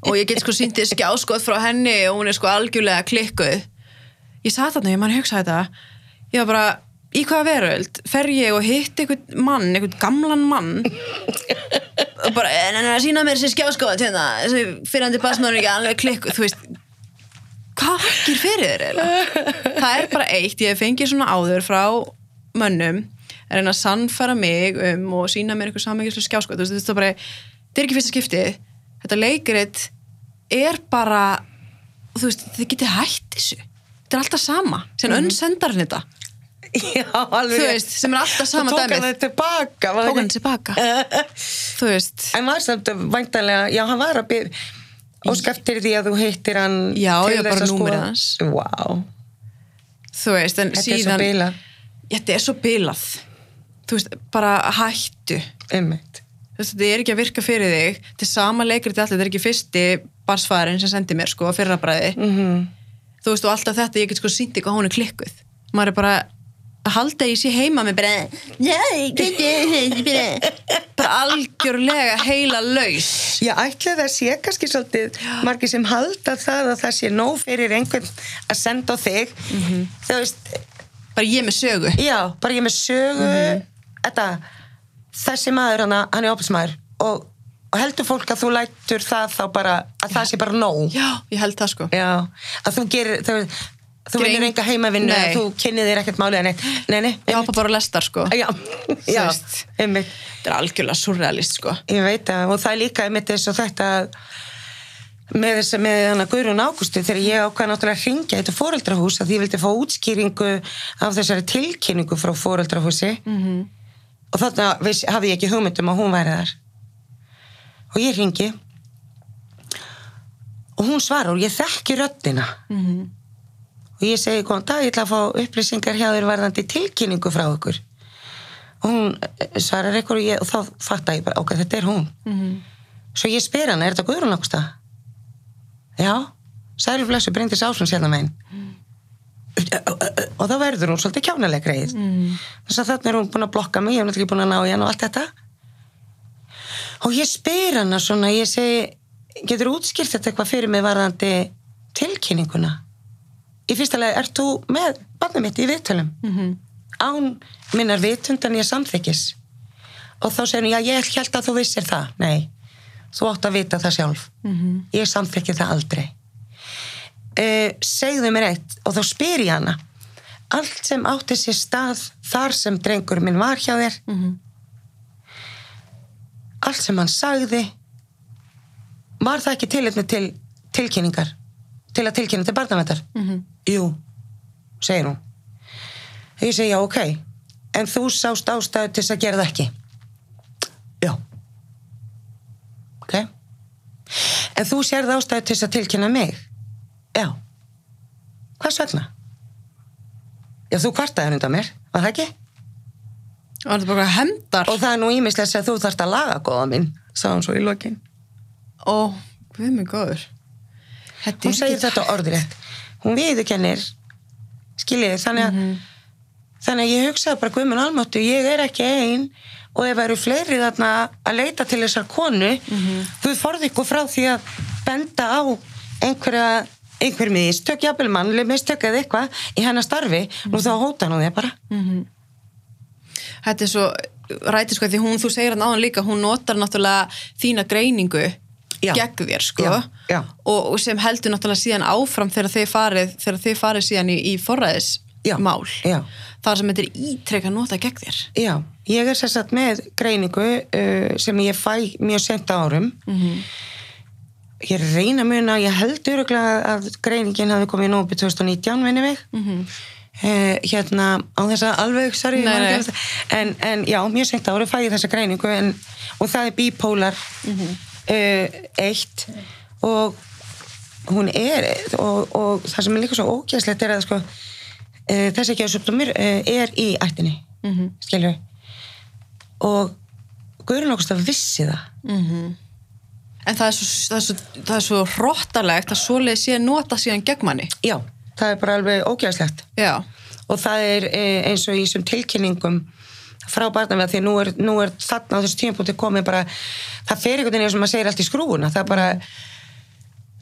Og ég get sko síntið skjáskot frá henni og hún er sko algjörlega klikkuð. Ég satt þarna, ég mann hugsa þetta. Ég var bara, í hvaða veröld fer ég og hitt einhvern mann einhvern gamlan mann og bara, en hann er að sína mér þessi skjáskot hérna, þessi fyrrandi basmaður ekki alveg klikkuð, þú veist hvað hakkir fyrir þér eiginlega? það er bara eitt, ég hef fengið svona áður frá mönnum að reyna að sannfæra mig um og sína mér einhver sammyggislega skjáskot þú veist, þetta er bara, þetta er ekki fyrsta skipti þetta leikrit er bara þú veist, þið getið hætt þessu þetta er alltaf sama, sem mm önnsendar hann þetta já, alveg þú veist, sem er alltaf sama Svo tók hann dæmið. þetta tilbaka var tók hann ekki- tilbaka. Þú veist, En var samt væntanlega, já, hann var að byrja ósk eftir því að þú hittir hann Já, til ég þess bara að númerið skoða- hans. Vá, þú veist en þetta er svo síðan, bila þetta er svo bilað. Þú veist, bara hættu. Einmitt. þú veist, þetta er ekki að virka fyrir þig. Þetta er sama leikur til allir, þetta er ekki fyrsti barsfæðurinn sem sendi mér sko fyrra bræði Mm þú veist og alltaf þetta, ég get sko sýnt ekki að hún er klikkuð maður er bara að halda ég sé heima með bara "Nei, hvernig- bara- algjörlega heila laus. Já, ætla það sé kannski svolítið margir sem halda það að það sé nóg fyrir einhvern að senda á þig. Þú veist, bara ég með sögu. já, bara ég með sögu. Þetta, þessi maður hana, hann er ópilsmaður og, og heldur fólk að þú lætur það þá bara, að það sé bara nóg. Já, ég held það sko. Já, að þú gerir þú, þú ein- enga heimavinnu að þú kynnið þér ekkert nei, ég hoppa bara að lestar sko. Já, já, þetta er algjörlega surrealist sko. Ég veit það og það er líka einmitt eins og þetta að með þess að með hana Guðrún Ágústu þegar ég ákvað náttúrulega að ringja þetta fóreldrahús að ég vildi fá útskýringu af þessari tilkynningu frá fóreldrahúsi -hmm. og þarna hafði ég ekki hugmyndum að hún væri þar. Og ég ringi og hún svarar og ég þekki röddina. Mhm. Og ég segi góðan dag, ég ætla að fá upplýsingar hjá þér varðandi tilkynningu frá ykkur og hún eh, svarar ykkur og, ég, og þá fatta ég bara, ok, þetta er hún. Mhm. svo ég spyr hana, er þetta Guðrún Ágústa? já, sæluflessu breyndis ásum sérna megin. Og þá verður hún svolítið kjánaleg greið Mm. þess að þarna er hún búin að blokka mig ég hef náttúrulega ekki búin að ná í hann og allt þetta. Og ég spyr hana svona, ég segi getur útskýrt þetta eitthvað fyrir mig varðandi tilkynninguna í fyrsta lega, ert þú með barnið mitt í viðtölum? Mhm. án minnar vitundan ég samþykis og þá segir hún, já ég held að þú vissir það. Nei, þú átt að vita það sjálf. Mhm. ég samþykki það aldrei. Uh, segðu mér eitt og þá spyr ég hana. Allt sem átti sér stað þar sem drengur minn var hjá þér. Mhm. allt sem hann sagði var það ekki tilitni til tilkynningar til að tilkynna til barnavættar Mhm. jú, segir hún. Ég segi já, ok. En þú sást ástæðu til þess að gera það ekki? Já. Ok. En þú sérð ástæðu til þess að tilkynna mig? Já. Hvers vegna? Já, þú kvartaði undan mér, var það ekki? og og það er nú ímislegt að þú þarft að laga góða minn sá hún svo í lokin. Og við mig góður. þetta hún segir þetta orðrétt. Hún viðurkennir skiljiði, þannig að þannig að ég hugsaði bara Guðmund Almáttu, ég er ekki ein og ef það eru fleiri þarna að leita til þessar konu þú forði ykkur frá því að benda á einhverja einhver mistök, jafnvel mannleg mistök eða eitthvað í hennar starfi nú þá hóta hann þér bara. Þetta er svo ræti sko því hún, þú segir hann áðan líka hún notar náttúrulega þína greiningu Já. gegn þér sko Já, já. Og, og sem heldur náttúrulega síðan áfram þegar þið farið, þegar þið farið síðan í, í forræðismál þar sem þetta er ítrekka nota gegn þér Já, ég er sérstætt með greiningu uh, sem ég fæ mjög sent á árum. Ég reyna að muna, ég held öruglega að greiningin hafi komið í nógu 2019, minni mig. Mhm. Uh, hérna, á þess að alveg, sorry, en, en já, mjög sent á árum fæ ég þessa greiningu en, og það er bipolar Mhm. uh, eitt. Og hún er og, og það sem er líka svo ógæslegt er að sko, uh, þessi ekki að sjúkdómur uh, er í ættinni mm Mhm. skilur og Guðrún okkur að vissi það. En það er svo, það er svo, það er svo hróttalegt að svoleið sé nota síðan gegn manni. Já, það er bara alveg ógæslegt já, og það er eh, eins og í þessum tilkynningum frá barnaveða því nú er, nú er þarna á þessu tímapunkti komið bara það fer einhvern veginn eins og maður segir allt í skrúuna það bara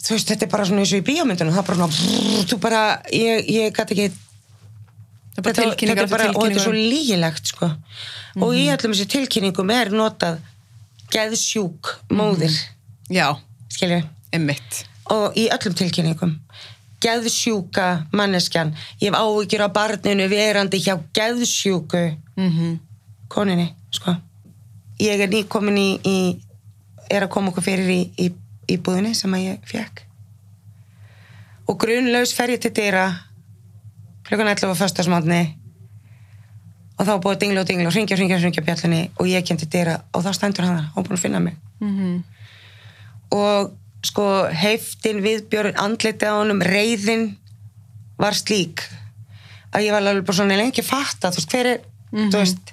þú veist, þetta er bara svona eins og í bíómyndunum það er bara svona, þú bara ég, ég gæti ekki það er bara tilkynningar þetta er bara, og þetta er svo lígilegt sko. og í allum þessu tilkynningum er notað geðsjúk móðir. Já, skilju einmitt. Og í öllum tilkynningum. Geðsjúka manneskjan. Ég hef áhyggjur á barninu verandi hjá geðsjúku. Mm koninni sko. ég er nýkomin í, í er að koma okkur fyrir í, í, í búðinni sem að ég fekk og grunlaus fer ég til dyra klukkan 11 á föstasmátni og þá búið að dingla og dingla og hringja, hringja, hringja bjallinni og ég kem til dyra og þá stendur hann þar, hann búin að finna mig -hmm. og sko heiftin viðbjörn andliti á honum, reyðin var slík að ég var alveg bara svona lengi fatta þú veist, hver er, þú veist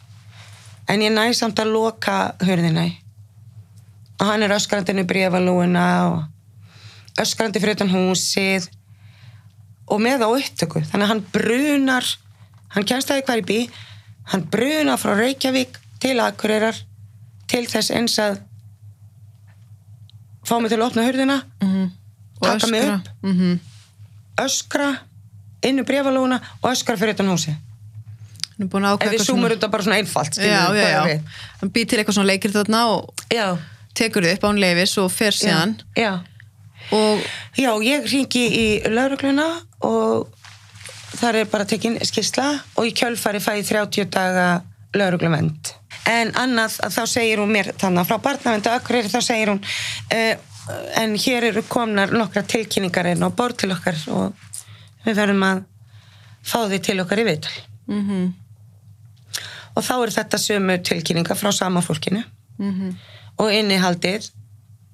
en ég næ samt að loka hörðina og hann er í brefalúina og öskrandi fyrir utan húsið og með á upptöku þannig að hann brunar hann í hver í bí hann bruna frá Reykjavík til Akureyrar til þess eins að fá mig til að opna hurðina Og Taka mig öskra. upp. Mhm. öskra inn í brefalóna og öskra fyrir utan húsi Hann er búin að ef við eitthvað súmur þetta bara svona einfalt Já, já, já. Hann býr til eitthvað svona leikir þarna og já, tekur þið upp án leifis og fer síðan já. og Já, ég ringi í laurugluna og þar er bara tekin skýrsla og í kjölfari fæði 30 daga laurugluvend. En annað að þá segir hún mér þannig frá barnavendu akkurir þá segir hún uh, en hér eru komnar nokkra tilkynningar inn á borð til okkar og við verðum að fá því til okkar í viðtal. mm Og þá eru þetta sömu tilkynningar frá sama fólkinu. Og innihaldið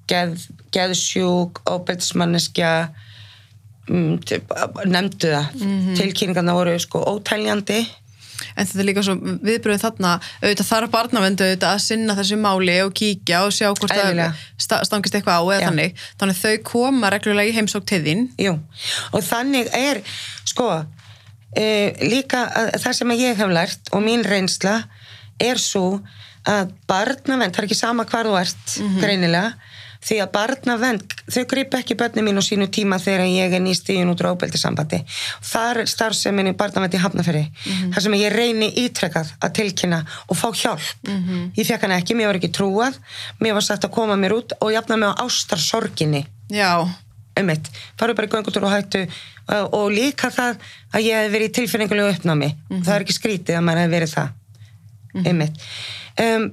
geð, geðsjúk, óbeltsmanneskja mm, nefndu það. Mm tilkynningarna voru sko ótæljandi en þetta er líka svo viðbröðið þarna auðvitað þarf barnavendu auðvitað að sinna þessu máli og kíkja og sjá hvort Eðlilega. það sta- stangist eitthvað á eða Já. þannig. Þannig þau koma reglulega í heimsók til þín. Jú. og þannig er sko e, líka að, það sem ég hef lært og mín reynsla er svo að barnavend, það er ekki sama hvar þú ert greinilega, því að barnavend þau gripa ekki börni mín á sínu tíma þegar ég er nýstíðin út á óbeldisambandi þar er starfsemin í barnavend í Hafnafyrir, þar sem ég reyni ítrekkað að tilkynna og fá hjálp. Ég fekk hana ekki, mér var ekki trúað. Mér var sagt að koma mér út og jafna mig á ástarsorginni. Já, einmitt, farið bara í göngutúr og hættu og, líka það að ég hef verið í tilfinningulegu uppnámi. Það er ekki skrítið að maður hef verið það. Einmitt. Um,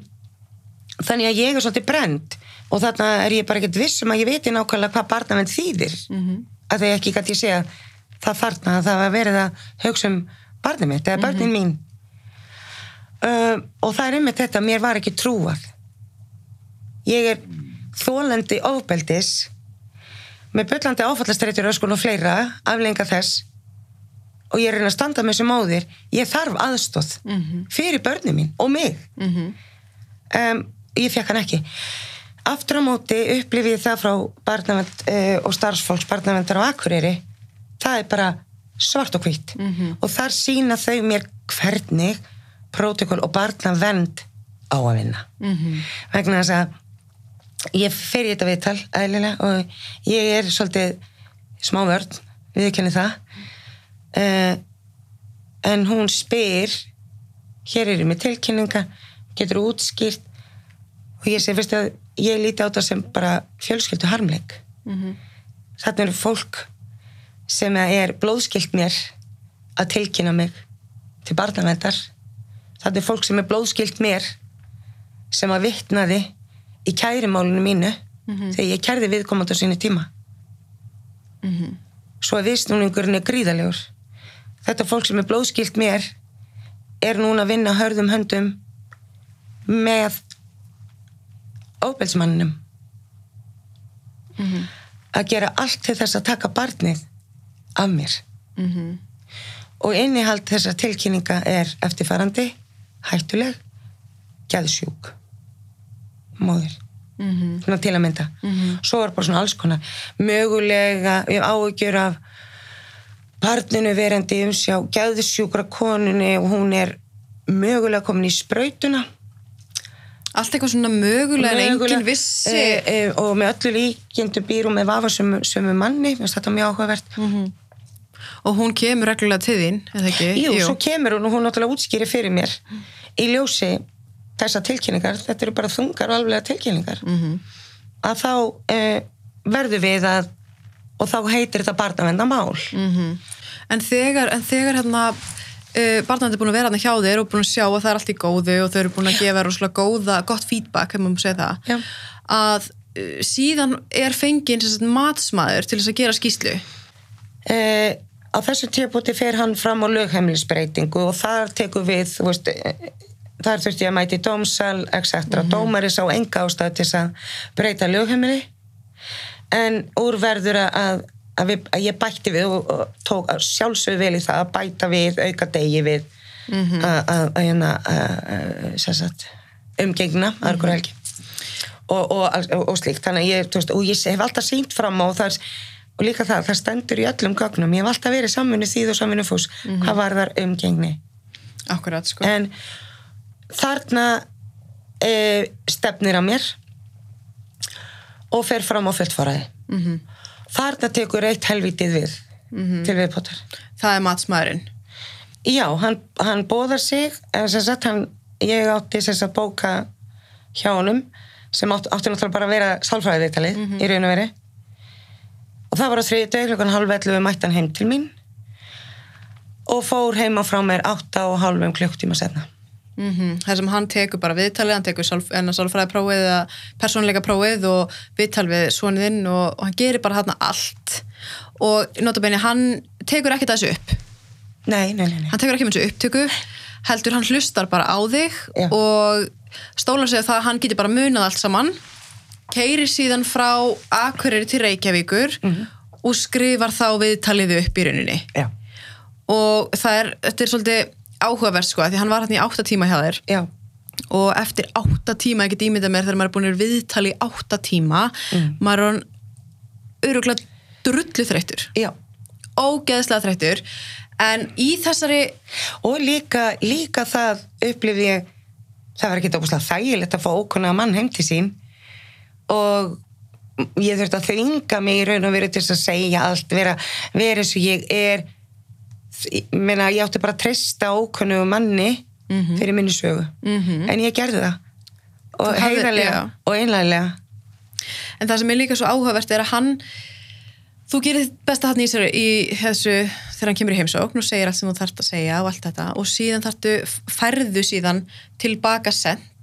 þannig að ég er svolítið brend og þarna er ég bara ekkert viss um að ég veit nákvæmlega hvað barnavend þýðir. Mhm. að því ekki gæti ég segja það þarna að það var verið að hugsa um barnið mitt eða barnin mín. Um, og það er einmitt þetta mér var ekki trúað. Ég er þólandi ofbeldis með byllandi áfallastreitur öskun og fleira aflenga þess. Og ég er reyna að standa með sem móðir. Ég þarf aðstóð fyrir börnin mín og mig. Mhm, um, ég fekk hann ekki. Aftur á móti upplifið ég það frá barnavend uh, og starfsfólks barnavendar á Akureyri. Það er bara svart og hvitt og þar sína þau mér hvernig protokól og barnavend á að vinna. Mhm, vegna þess að ég fer í þetta viðtal eðlilega og ég er svolítið smá vörn, viðkenni það. Uh, en hún spyr hér eru með tilkynninga getur útskýrt? Og ég segi, veistu að ég líti á þetta sem bara fjölskyldu harmleik mhm, þarna eru fólk sem er blóðskilt mér að tilkynna mig til barnavendar þarna er fólk sem er blóðskilt mér sem að vitnaði í kærimálinu mínu þegar ég kærði viðkomandi á sínu tíma. Mhm, svo að viðsnúningurinn er gríðalegur þetta fólk sem er blóðskilt mér er núna að vinna hörðum höndum með óbelsmanninum mhm, að gera allt til þess að taka barnið af mér. Mhm, og innihald þessar tilkynninga er eftirfarandi, hættuleg gæðsjúk móðir. Mhm, svona til að mynda. Mhm. svo er bara svona alls konar. Mögulega, áhyggjur af barninu verandi um sjá gæðsjúkra konunni og hún er mögulega komin í sprautuna allt eitthvað svona mögulega en enginn Mögulega, vissi. E, e, og með öllu líkindu býr hún með vafasömu sömu manni, mér finnst þetta mjög áhugavert. Mhm. og hún kemur reglulega til þín ekki? Jú, svo kemur hún og hún náttúrulega útskýri fyrir mér í ljósi þessa tilkynningar, þetta eru bara þungar og alveg tilkynningar Mhm, að þá uh, verður við að og þá heitir þetta barnavenda mál mhm. en þegar, en þegar hérna uh, barnandi er búin að vera hérna hjá þér og búin að sjá að það er allt í góðu og þau eru búin að gefa rosalega góða, gott feedback, hefur maður segja það Já. að uh, síðan er fengið matsmaður til þess að gera skýslu uh, á þessu tíapúti fer hann fram á lögheimilisbreytingu og þar tekur við veist, eh, þar þurfti ég að mæti dómsal, etc. Dómari sá enga ástæð til þess að breyta lögheimili. En úr verður að, að, við, að ég bætti við og, og tók sjálfsög vel í það að bæta við, auka degi við Mhm. að, að, hérna, umgengna aðra mm helgi. Og, og, og, slíkt. Þannig að ég, veist, og ég hef alltaf sínt fram á er og líka það, það stendur í öllum gögnum. Ég hef alltaf verið samvinnu þýð og samvinnu fús hvað var þar umgengni. Akkurat, sko. En þarna e, stefnir á mér og fer fram á fjöldfaraði mm -hmm. þarna tekur eitt helvítið við til viðbótar. Það er matsmaðurinn. Já, hann, hann bóðar sig en sem sagt hann ég átti sem sagt bóka hjá honum sem átti, átti náttúrulega bara að vera sálfræði viðtalið í raun og veri og það var á þriði dög klokkan halv 11 mætti hann heim til mín og fór heima frá mér átta og halvum klukktíma setna mm þar sem hann tekur bara viðtalið hann tekur sálf, sálfræði prófið eða persónleika prófið og viðtal við svoniðinn og, og hann gerir bara þarna allt. Og notabenni hann tekur ekkert þessu upp. Nei, nei, nei, nei. hann tekur ekki með þessu upptöku heldur hann hlustar bara á þig Já. og stólar sig að það að hann getur bara munað allt saman keirir síðan frá Akureyri til Reykjavíkur og skrifar þá viðtalið upp í rauninni. Já, og það er, þetta er svolítið áhugavert sko, því hann var hann í átta tíma hjá þér. Já, og eftir átta tíma, ég get ímyndað mér þegar maður er búin að viðtali í átta tíma maður er öruglega drullu þreyttur. Ógeðslega þreyttur. En í þessari og líka, líka það upplifi ég það var ekki óbúslega þægilegt að fá ókona mann heim til sín. Og ég þurfti að þvinga mig í raun og veru til að segja allt, vera, vera eins og ég er meina, ég átti bara að treysta ókonu manni fyrir minni sögu. Mhm. en ég gerði það. Og heiðarlega og einlæglega. En það sem er líka svo áhugavert er að hann þú gerir besta hann í, þessu þegar hann kemur í heimsókn og segir allt sem þú þarft að segja og allt þetta. Og síðan þarftu, færðu síðan tilbaka sent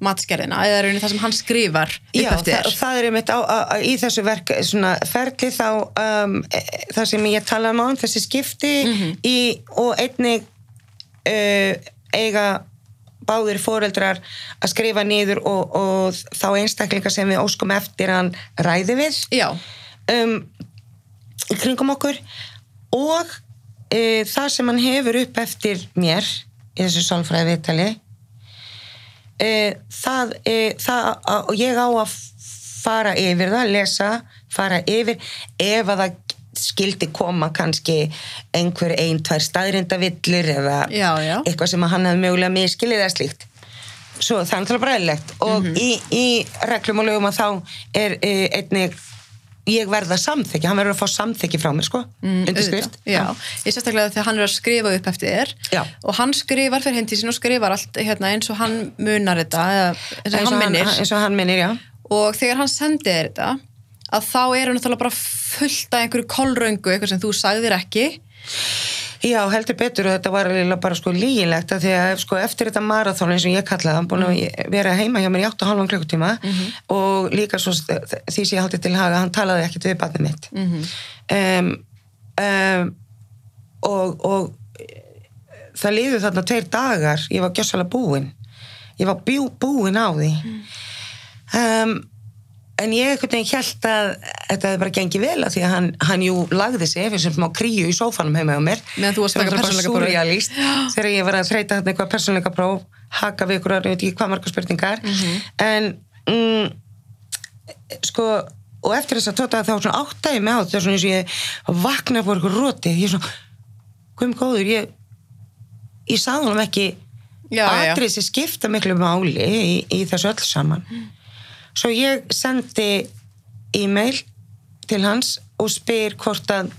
matskerðina eða raunin það sem hann skrifar upp Já, eftir þér. það er einmitt á, á, á, í þessu verk svona ferli þá um, e, það sem ég talaði um á þessi skipti Mhm. í, og einnig uh, eiga báðir foreldrar að skrifa niður og, og þá einstaklingar sem við óskum eftir hann ræði við Já, um, í kringum okkur og e, það sem hann hefur upp eftir mér í þessu sálfræði viðtali það, e, það og ég á að fara yfir það, lesa fara yfir ef að það skildi koma kannski einhver ein, tvær staðrindavillur eða Já, já. eitthvað sem hann hefði mögulega miskilið eða slíkt svo það er náttúrulega bræðilegt og Mhm. í, í reglum og lögum að þá er e, einnig ég verða samþykki, hann verður að fá samþykki frá mér sko, Mm, undirskrift auðvitað, Já, ég sérstaklega þegar hann er að skrifa upp eftir þér Já. og hann skrifar fyrir hendi sín og skrifar allt hérna, eins og hann munar þetta eins og eins og hann hann, minnir. eins og hann minnir, og þegar hann sendi þér þetta að þá eru náttúrulega bara fullt af einhverju kolröngu, eitthvað sem þú sagðir ekki Já, heldur betur og þetta var bara sko líginlegt að því að sko, eftir þetta marathón eins og ég kallaði hann búin að vera heima hjá mér í 8,5 klukkutíma og líka svo því sem ég haldið til haga, hann talaði ekkert við barnið mitt. Um, um, og, og það liður þarna tveir dagar ég var gjössalega búin. Ég var bjú, búin á því. Um, en ég einhvern veginn held að þetta hefði bara gengið vel að því að hann, hann jú lagði sig fyrir sem smá kríu í sófanum heima á mér. Meðan þú varst að taka persónuleikaprófið. súrrealíst þegar ég var að þreita þarna eitthvað persónleika próf haka við ykkur, ég veit ekki hvað margar spurningar. En mm, sko og eftir þess að tóta þá svona áttaði mig á þetta svona eins og ég vakna fór ykkur roti. Ég svona, hvað góður ég, ég sagði honum ekki atrið sem skipta miklu máli í, í þessu öll saman svo ég sendi e-mail til hans og spyr hvort að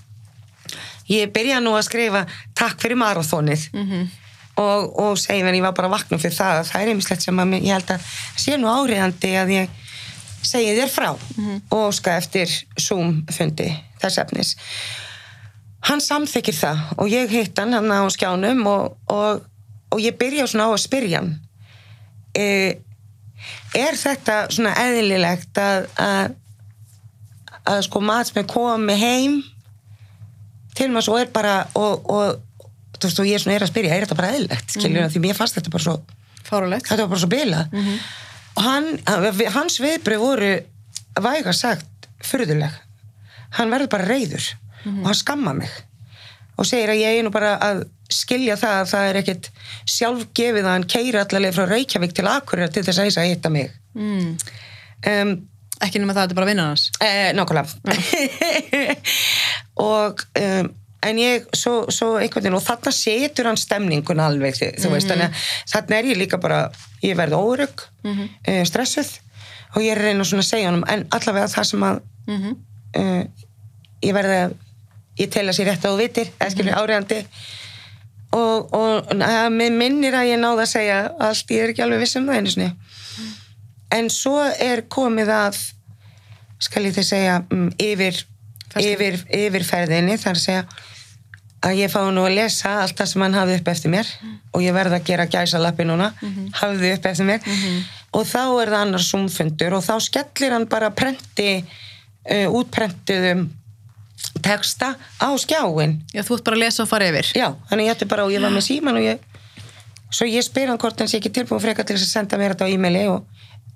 ég byrja nú að skrifa takk fyrir marathónið -hmm. og, og segi en ég var bara vakna fyrir það það er einmislegt sem að ég held að sé nú áriðandi að ég segi þér frá og óska eftir Zoom fundi þess efnis. Hann samþykir það og ég hitt hann hann á skjánum og, og, og ég byrja svona á að spyrja hann. E, er þetta svona eðlilegt að að, að sko matsmenn komi heim til maður svo er bara og, og þú veist og ég svona er að spyrja er þetta bara eðlilegt skiljur því mér fannst þetta bara svo fárulegt þetta var bara svo bilað. Og hann, hans viðbröð voru væga sagt furðuleg. Hann verður bara reyður og hann skamma mig og segir að ég er nú bara að skilja það að það er ekkit sjálfgefið að hann keiri allavega frá Reykjavík til Akureyrar til þess að þess að hitta mig. Mm. um, ekki nema það, þetta er bara vinnan hans? Eh, nákvæmlega. Og um, en ég, svo, svo einhvern veginn og þarna setur hann stemningun alveg þú veist, þannig að þarna er ég líka bara ég verð órygg mm stressuð og ég er að svona að segja honum en allavega það sem að uh, ég verði að ég tel að sér rétt þú vitir eða skilur áriðandi og, og mér minnir að ég náða að segja allt, ég er ekki alveg viss um það einu sinni. En svo er komið að skal ég þið segja um, yfir, yfir, yfirferðinni þar að segja að ég fá nú að lesa allt það sem hann hafði upp eftir mér og ég verði að gera gæsalappi núna hafði upp eftir mér. Og þá er það annar sumfundur og þá skellir hann bara prenti uh, útprentuðum texta á skjáin Já, þú ert bara að lesa og fara yfir. já, þannig ég ætti bara og ég var með síman og ég svo ég spyr hann hvort hann sé ekki tilbúin frekar til þess að senda mér þetta á e-maili og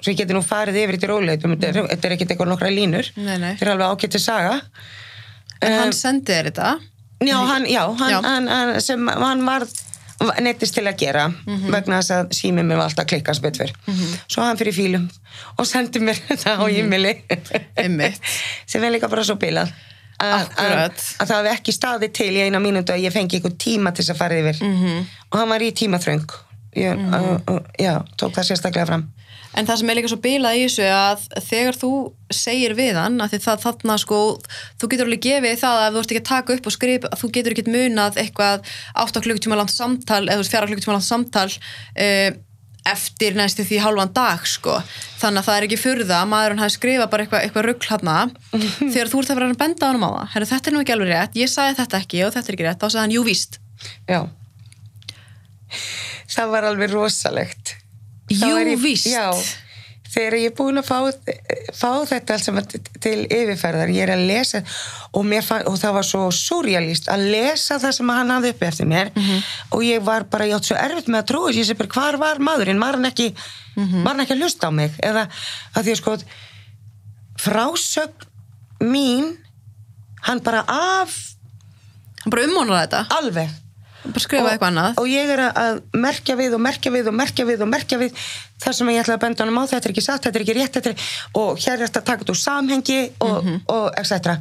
svo ég geti nú farið yfir þetta í róleitum þetta er, er ekkit eitthvað nokkra línur þetta er alveg ágætt til saga En Um, hann sendi þér þetta. Já, hann, já, hann, Já. Hann, hann, sem hann var nettist til að gera Mhm. vegna þess að símið mér var alltaf klikkans betfyr svo hann fyrir fílum og sendi mér þetta á e-maili Mhm. Einmitt. sem er líka bara svo bilað að, að, að það hefði ekki staðið til í eina mínútu að ég fengi einhvern tíma til þess að fara yfir Mhm. -hmm. og hann var í tímaþröng ég, mm -hmm. já, tók það sérstaklega fram En það sem er líka svo bilað í þessu að þegar þú segir við hann að það þarna sko, þú getur alveg gefið það að þú ert ekki að taka upp og skrifa, þú getur ekki munað eitthvað 8 klukktíma langt samtal eða 4 klukktíma langt samtal uh, eftir næstu því hálfan dag sko. þannig að það er ekki furða að maðurinn hafi skrifað bara eitthvað, eitthvað rugl hann þegar þú ert að vera að benda á hann á það Herru, þetta er nú ekki alveg rétt, ég sagði þetta ekki og þetta er ekki rétt, þá sagði hann, jú víst. Já. Það var alveg rosalegt. Jú, ég, víst. já, þegar ég er búin að fá, fá þetta til- yfirferðar ég er að lesa og, fann, og það var svo surrealist að lesa það sem hann hafði uppi eftir mér Mhm. og ég var bara, ég átt svo erfitt með að trúa ég sé bara, hvar var maðurinn, var hann ekki Mhm. var hann ekki að hlusta á mig eða að því að sko frásögn mín hann bara af hann bara umvonar þetta, alveg skrifa eitthvað annað. og ég er að- merkja við og merkja við og merkja við og merkja við þar sem ég ætla að benda honum á. Þetta er ekki satt, þetta er ekki rétt þetta er, og hér er þetta að taka þetta úr samhengi og, og etc.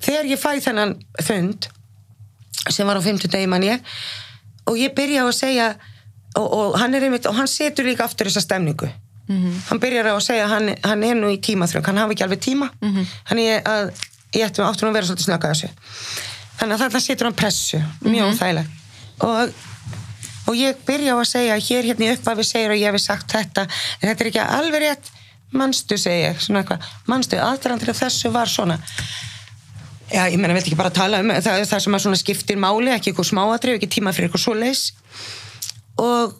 Þegar ég fæ þennan fund sem var á 50 degi mann ég og ég byrja á að segja og, og hann er einmitt og hann setur líka aftur þessa stemningu. Hann byrjar á að segja hann, hann er nú í tímaþröng hann hafi ekki alveg tíma. Hann er að ég ætti áttur nú að vera svolítið snögga þessu. Þannig að þarna setur hann pressu mjög óþægilegt og, og ég byrja á að segja hér hérna í upphafi segir að ég hefði sagt þetta en þetta er ekki alveg rétt. Manstu segi ég, svona eitthvað. Manstu, aðdraðandur af þessu var svona? Já, ég meina, viltu ekki bara tala um það, það sem að svona skiptir máli, ekki eitthvað smáatrið, ekki tíma fyrir eitthvað svo leis og,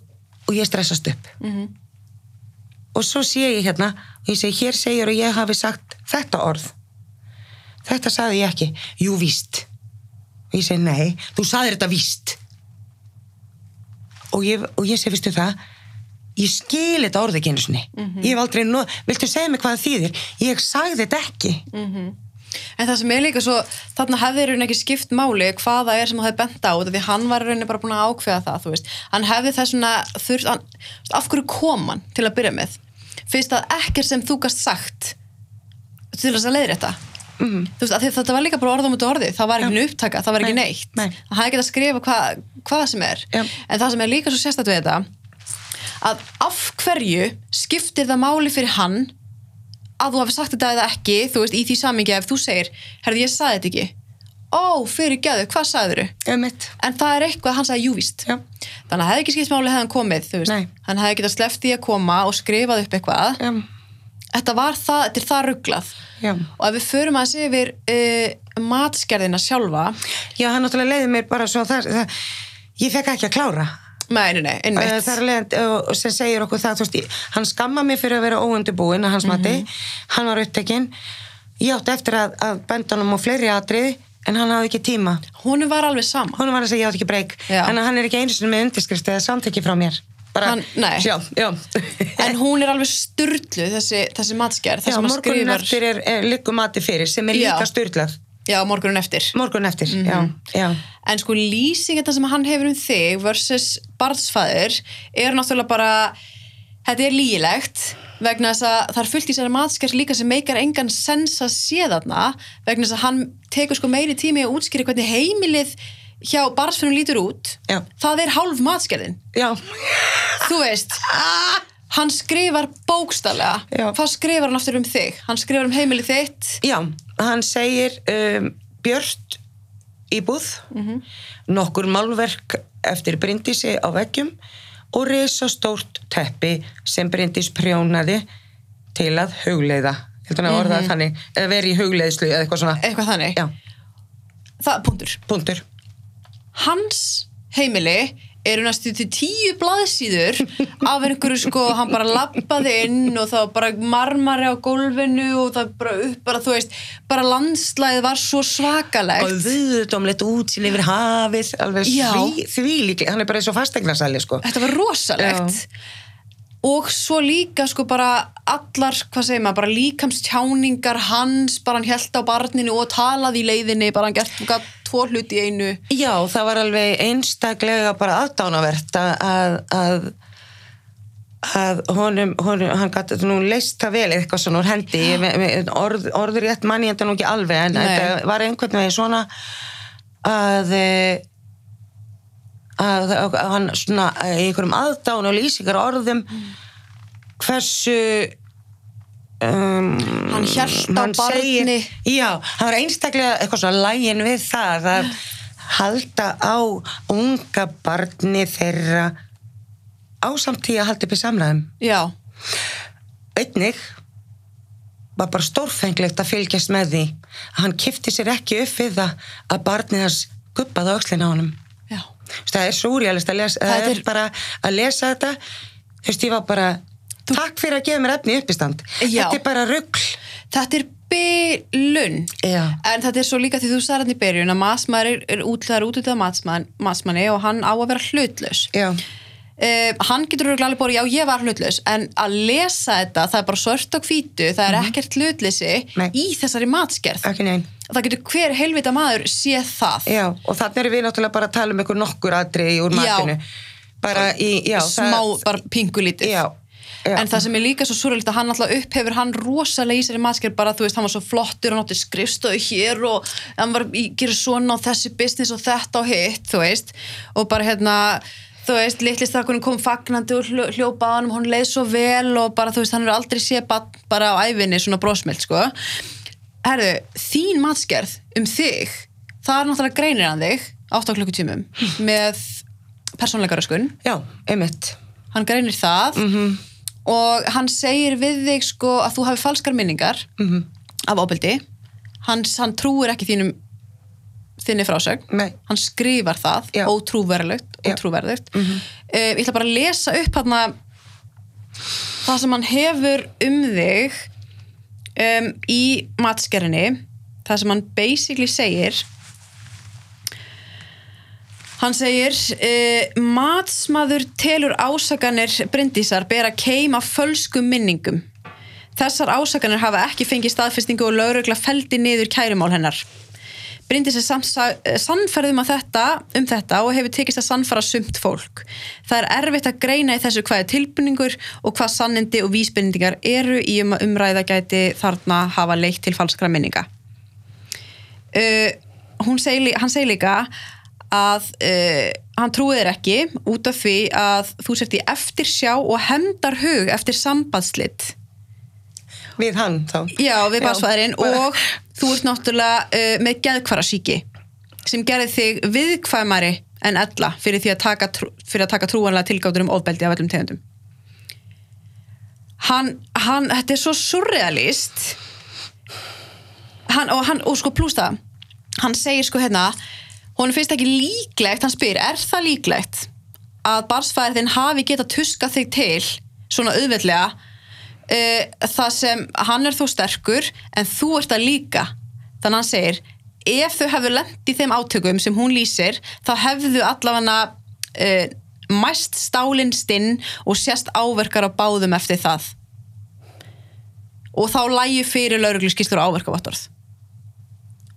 og ég stressast upp. Og svo sé ég hérna og ég segi, hér segir að ég hafi sagt þetta orð. Þetta saði ég ekki, jú víst. Og ég segi, nei, þú saðir þetta víst og ég, og ég segi, vistu það ég skil þetta orð ekki einu sinni ég hef aldrei, no, viltu segja mig hvað það þýðir ég sagði þetta ekki En það sem er líka svo, þarna hefði raunin ekki skipt máli hvað það er sem það hefði bent á því hann var raunin bara búin að ákveða það, þú veist. Hann hefði þess svona þurft, hann, af hverju kom hann til að byrja með? Fyrst að ekkert sem þú gast sagt til þess að leiðri þetta. Mm. Þú veist, að þetta var líka bara orð á mútu orði, það var ekki upptaka, það var ekki Nei, neitt. nei. Það hefði getað að skrifa hvað, hvað sem er. Já. En það sem er líka svo sérstætt við þetta, að af hverju skiptir það máli fyrir hann að þú hafi sagt þetta eða ekki, þú veist, í því samingi ef þú segir, herði ég saði þetta ekki ó, fyrir gæðu, hvað sagður Einmitt. en það er eitthvað, hann sagði júvist Já. þannig að hefði ekki skipt máli hefði hann komið veist, Nei. hann hefði getað sleppt í að koma og skrifað upp eitthvað Já. Þetta var það, þetta er það rugglað og ef við förum að yfir uh, matskerðina sjálfa. Já, hann náttúrulega leiði mér bara svo það, það ég fekk ekki að klára. Nei, nei, nei, Eh, einmitt það er leiðand og sem segir okkur það þú veist, hann skamma mig fyrir að vera óundubúin að hans mati, hann var upptekinn. Ég átti eftir að, að benda honum á fleiri atriði en hann hafði ekki tíma. Hún var alveg sama. Hún var að segja ég átti ekki breyk en hann er ekki einu sinni með undirskrift eða samtekki frá mér bara, Hann- nei. já, en hún er alveg sturlu þessi, þessi matskerð já, morgunin skrifar. eftir er, er liggur mati fyrir sem er Já. líka styrlað já, morgunin eftir. Morgun eftir, já, já. En sko lýsing þetta sem hann hefur um þig versus barnsfæður er náttúrulega bara þetta er lígilegt vegna þess að það er fullt í sér matskers líka sem meikar engan sens að sé þarna vegna þess að hann tekur sko meiri tími að útskýra hvernig heimilið hjá barnsfinnum lítur út Já. það er hálf matskerðin já, þú veist hann skrifar bókstallega Já. hvað skrifar hann aftur um þig? Hann skrifar um heimilið þitt. Já, hann segir um, Björt íbúð, nokkur málverk eftir Bryndísi á veggjum og risa stórt teppi sem Bryndís prjónaði til að hugleiða. Heldur hann að orða það þannig, eða veri í hugleiðslu eða eitthvað svona, eitthvað þannig. Já, það, punktur. Punktur hans heimili eru næstu til tíu blaðsíður af einhverju sko, hann bara lappaði inn og það var bara marmari á gólfinu og það bara upp, bara þú veist bara landslæðið var svo og svakalegt viðutomlegt útsýn yfir hafið alveg Já. því, líklega, hann er bara eins og fasteignarsali sko. þetta var rosalegt og svo líka sko bara allar, hvað segir maður, bara líkamstjáningar hans, bara hann held á barninu og talaði í leiðinni, bara hann gert tvo hluti í einu. Já, það var alveg einstaklega bara aðdánavert að, að, að honum, honum hann gæti nú leist það vel eitthvað svona úr hendi. Orð, orður rétt manni þetta nú ekki alveg en Nei. þetta var einhvern veginn svona að eh, að, að, að hann svona eh, í einhverjum aðdán og lýsingar orðum hversu um, Hann hélt á hann barni. já, það var einstaklega eitthvað svona lægin við það að halda á unga barni þeirra ásamt því að halda upp í samræðum. Já, einnig var bara stórfenglegt að fylgjast með því að hann kifti sér ekki upp við það að barnið hans guppaði á öxlin á veist, það er súrjálist að lesa Það það er er- bara að lesa þetta. Þú veist, ég var bara takk fyrir að gefa mér efni upp í stand Já. þetta er bara rugl. Þetta er bylun en þetta er svo líka því þú sagði hann í byrjun að matsmaður er, er útlæðar út af matsmann, matsmanni og hann á að vera hlutlaus. Já, uh, hann getur örugglega alveg búið, já ég var hlutlaus. En að lesa þetta, það er bara svört og hvítu það er ekkert hlutleysi Mhm. Nei. í þessari matskerð það getur hver helvita maður séð það. Já, og þannig erum við náttúrulega bara að tala um einhver nokkur atriði úr matinu. Bara í, já, smá, það, bara pingulítið en það sem er líka svo súröld að hann alltaf upphefur hann rosalega í sér í matsker bara þú veist, hann var svo flottur og nátti skrifstöðu hér og hann var í gera svona á þessi business og þetta og hitt, þú veist. Og bara hérna, þú veist litlistakunum kom fagnandi og hljó, hljópa á hann og hann leið svo vel og bara þú veist hann er aldrei bara, bara á æfinni svona brósmild sko herðu, þín matskerð um þig það er náttúrulega greinir hann þig 8 klukkutímum með persónleikaröskun já, einmitt hann greinir það Mhm. og hann segir við þig sko að þú hafi falskar minningar Mhm. af ábyldi hann, hann trúir ekki þínum þinni frásögn Nei. hann skrifar það, Já. ótrúverulegt Já. ótrúverulegt mm ég ætla bara að lesa upp hann það sem hann hefur um þig um, í matskerinni það sem hann basically segir Hann segir, uh, matsmaður telur ásakanir Bryndísar bera keim af fölskum minningum. Þessar ásakanir hafa ekki fengið staðfestingu og laurugla feldi niður kærumál hennar. Bryndís er sannferðum að þetta, um þetta og hefur tekist að sannfara sumt fólk. Það er erfitt að greina í þessu hvað er tilbynningur og hvað sannindi og vísbyrningar eru í um að umræða gæti þarna hafa leitt til falskra minninga. Uh, hún segi, hann segir líka að uh, hann trúið þér ekki út af því að þú sért í eftir sjá og hemdar hug eftir sambandslit við hann þá. Já, við basfæðurinn og þú ert náttúrulega uh, með geðkvarasíki sem gerði þig viðkvæmari en ella fyrir að taka, fyrir að taka trúanlega tilgáttur um ofbeldi af öllum tegundum. Hann, hann þetta er svo surrealist. Hann, og, hann, og sko pluss það hann segir sko hérna hún finnst ekki líklegt, hann spyr er það líklegt að barsfæðir þinn hafi getað tuskað þig til svona auðveldlega uh, það sem hann er þó sterkur en þú ert það líka. Þannig að hann segir ef þau hefðu lent í þeim átökum sem hún lýsir þá hefðu allavega uh, mæst stálinn stinn og sérst áverkar á báðum eftir það. Og þá lægi fyrir lauruglu skýrstur áverkavattorð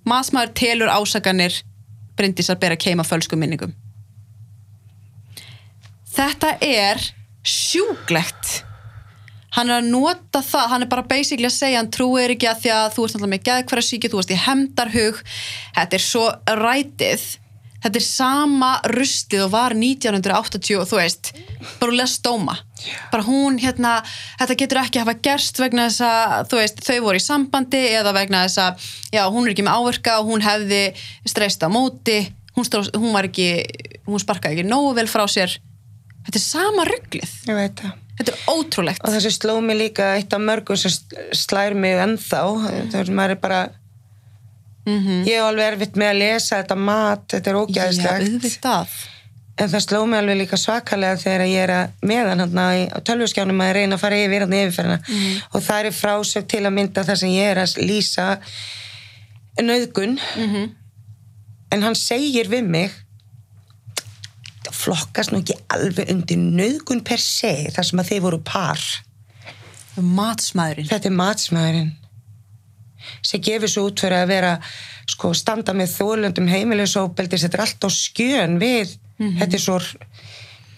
Masmaður telur ásakanir Bryndísar bera keima fölskum minningum. Þetta er sjúglegt hann er að nota það, hann er bara basically að segja hann trúir ekki að því að þú ert náttúrulega með geðkværa síki, þú ert í hemdarhug þetta er svo rætið. Þetta er sama rustið og var 1980 og þú veist bara hún lest dóma. Bara hún hérna, þetta getur ekki hafa gerst vegna þess að, þú veist, þau voru í sambandi eða vegna þess að já, hún er ekki með áverka og hún hefði streyst á móti, hún, strá, hún var ekki hún sparkaði ekki nógu vel frá sér. Þetta er sama rugglið ég veit það þetta er ótrúlegt. Og þessi sló mig líka eitt af mörgum sem slær mig ennþá. Það er maður er bara mm ég er alveg erfitt með að lesa þetta mat, þetta er ógæðislegt auðvitað. En það sló mig alveg líka svakalega þegar ég er að meðan hann á tölvuskjánum að reyna að fara yfir hann yfirferðina. Mhm. og það er frásög til að mynda það sem ég er að lýsa nöðgun Mhm. en hann segir við mig flokkast nú ekki alveg undir nöðgun per se þar sem að þeir voru par. Matsmaðurinn. Þetta er matsmaðurinn sem gefur svo út fyrir að vera sko standa með þólundum heimilisóbeldis, þetta er allt á skjön við, þetta er svo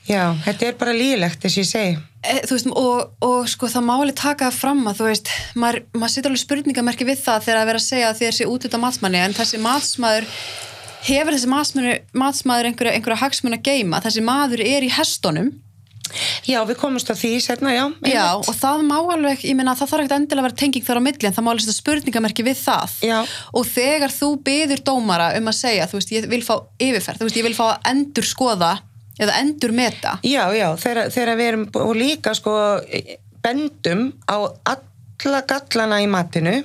já, þetta er bara lílegt þess að ég segi. E, veist, og, og sko það máli taka fram að þú veist, maður, maður setur alveg spurningamerki við það þegar að vera að segja að þér sé út þetta matsmanni en þessi matsmaður hefur þessi matsmaður, matsmaður einhverja, einhverja hagsmun að geima, þessi maður er í hestunum. Já, við komumst á því setna, já, já, og það má alveg, ég meina það þarf ekkert endilega að vera tenging þar á milli en það má alveg setja spurningamerki við það. Já. og þegar þú byður dómara um að segja, þú veist, ég vil fá yfirferð, þú veist, ég vil fá að endur skoða eða endur meta já, já, þegar, þegar við erum og líka sko bendum á alla gallana í matinu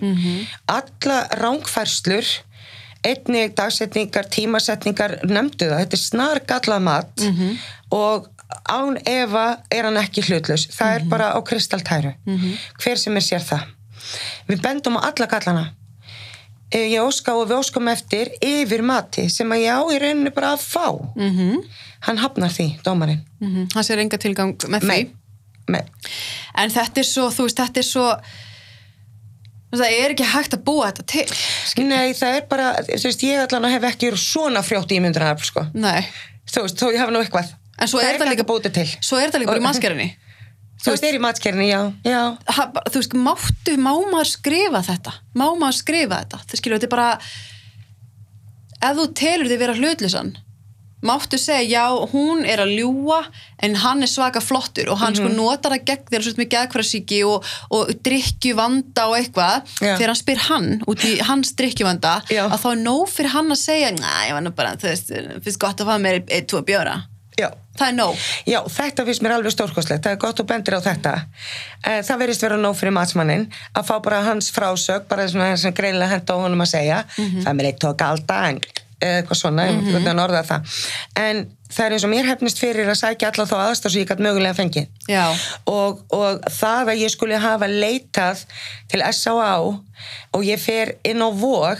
alla rángfærslur einnig dagsetningar, tímasetningar nefndu það, þetta er snar gallað mat og án efa er hann ekki hlutlaus. Það er bara á kristaltæru. Hver sem er sér það. Við bendum á alla gallana. Eh, ég óska og við óskum eftir yfir mati sem að ég á í rauninu bara að fá. Mm hann hafnar því, dómarinn. -hmm. hann sér enga tilgang með því. Nei. Nei. en þetta er svo, þú veist, þetta er svo það er ekki hægt að búa þetta til Nei, það er bara, þú veist, ég allan hef ekki verið svona frjótt ímyndunar, sko. Nei. Þú veist, þó ég hafa nú eitthvað. en svo það er þetta líka bútið til. svo er þetta líka bara í mannskerinni Þú veist, það er í matskerni, já, já. Ha- þú veist, máttu, má maður skrifa þetta má maður skrifa þetta það skilur, þetta er bara ef þú telur þig vera hlutleysan máttu segja, já, hún er að ljúa en hann er svaka flottur og hann Mhm. sko notar það gegn þér svo með geðkvarasíki og, og drikkju vanda og eitthvað, Já. þegar hann spyr hann út í hans drikkju vanda Já. að þá er nóg fyrir hann að segja, næ, ég var nú bara þú veist, finnst gott að fá mér eitt, tvo bjóra Já. það er nóg Já, þetta finnst mér alveg stórkoslegt, það er gott og bendir á þetta. Eh, Það verðist vera nóg fyrir matsmannin að fá bara hans frásög, bara svona sem greinilega henda á honum að segja, það er mér eitt tók alda, en eitthvað svona, mm -hmm. þannig að orða það. En það er eins og mér hefnist fyrir að sækja alla þá aðstæð sem ég gætt mögulega fengið. Já. Og, og það að ég skuli hafa leitað til S.A.A. og ég fer inn á vog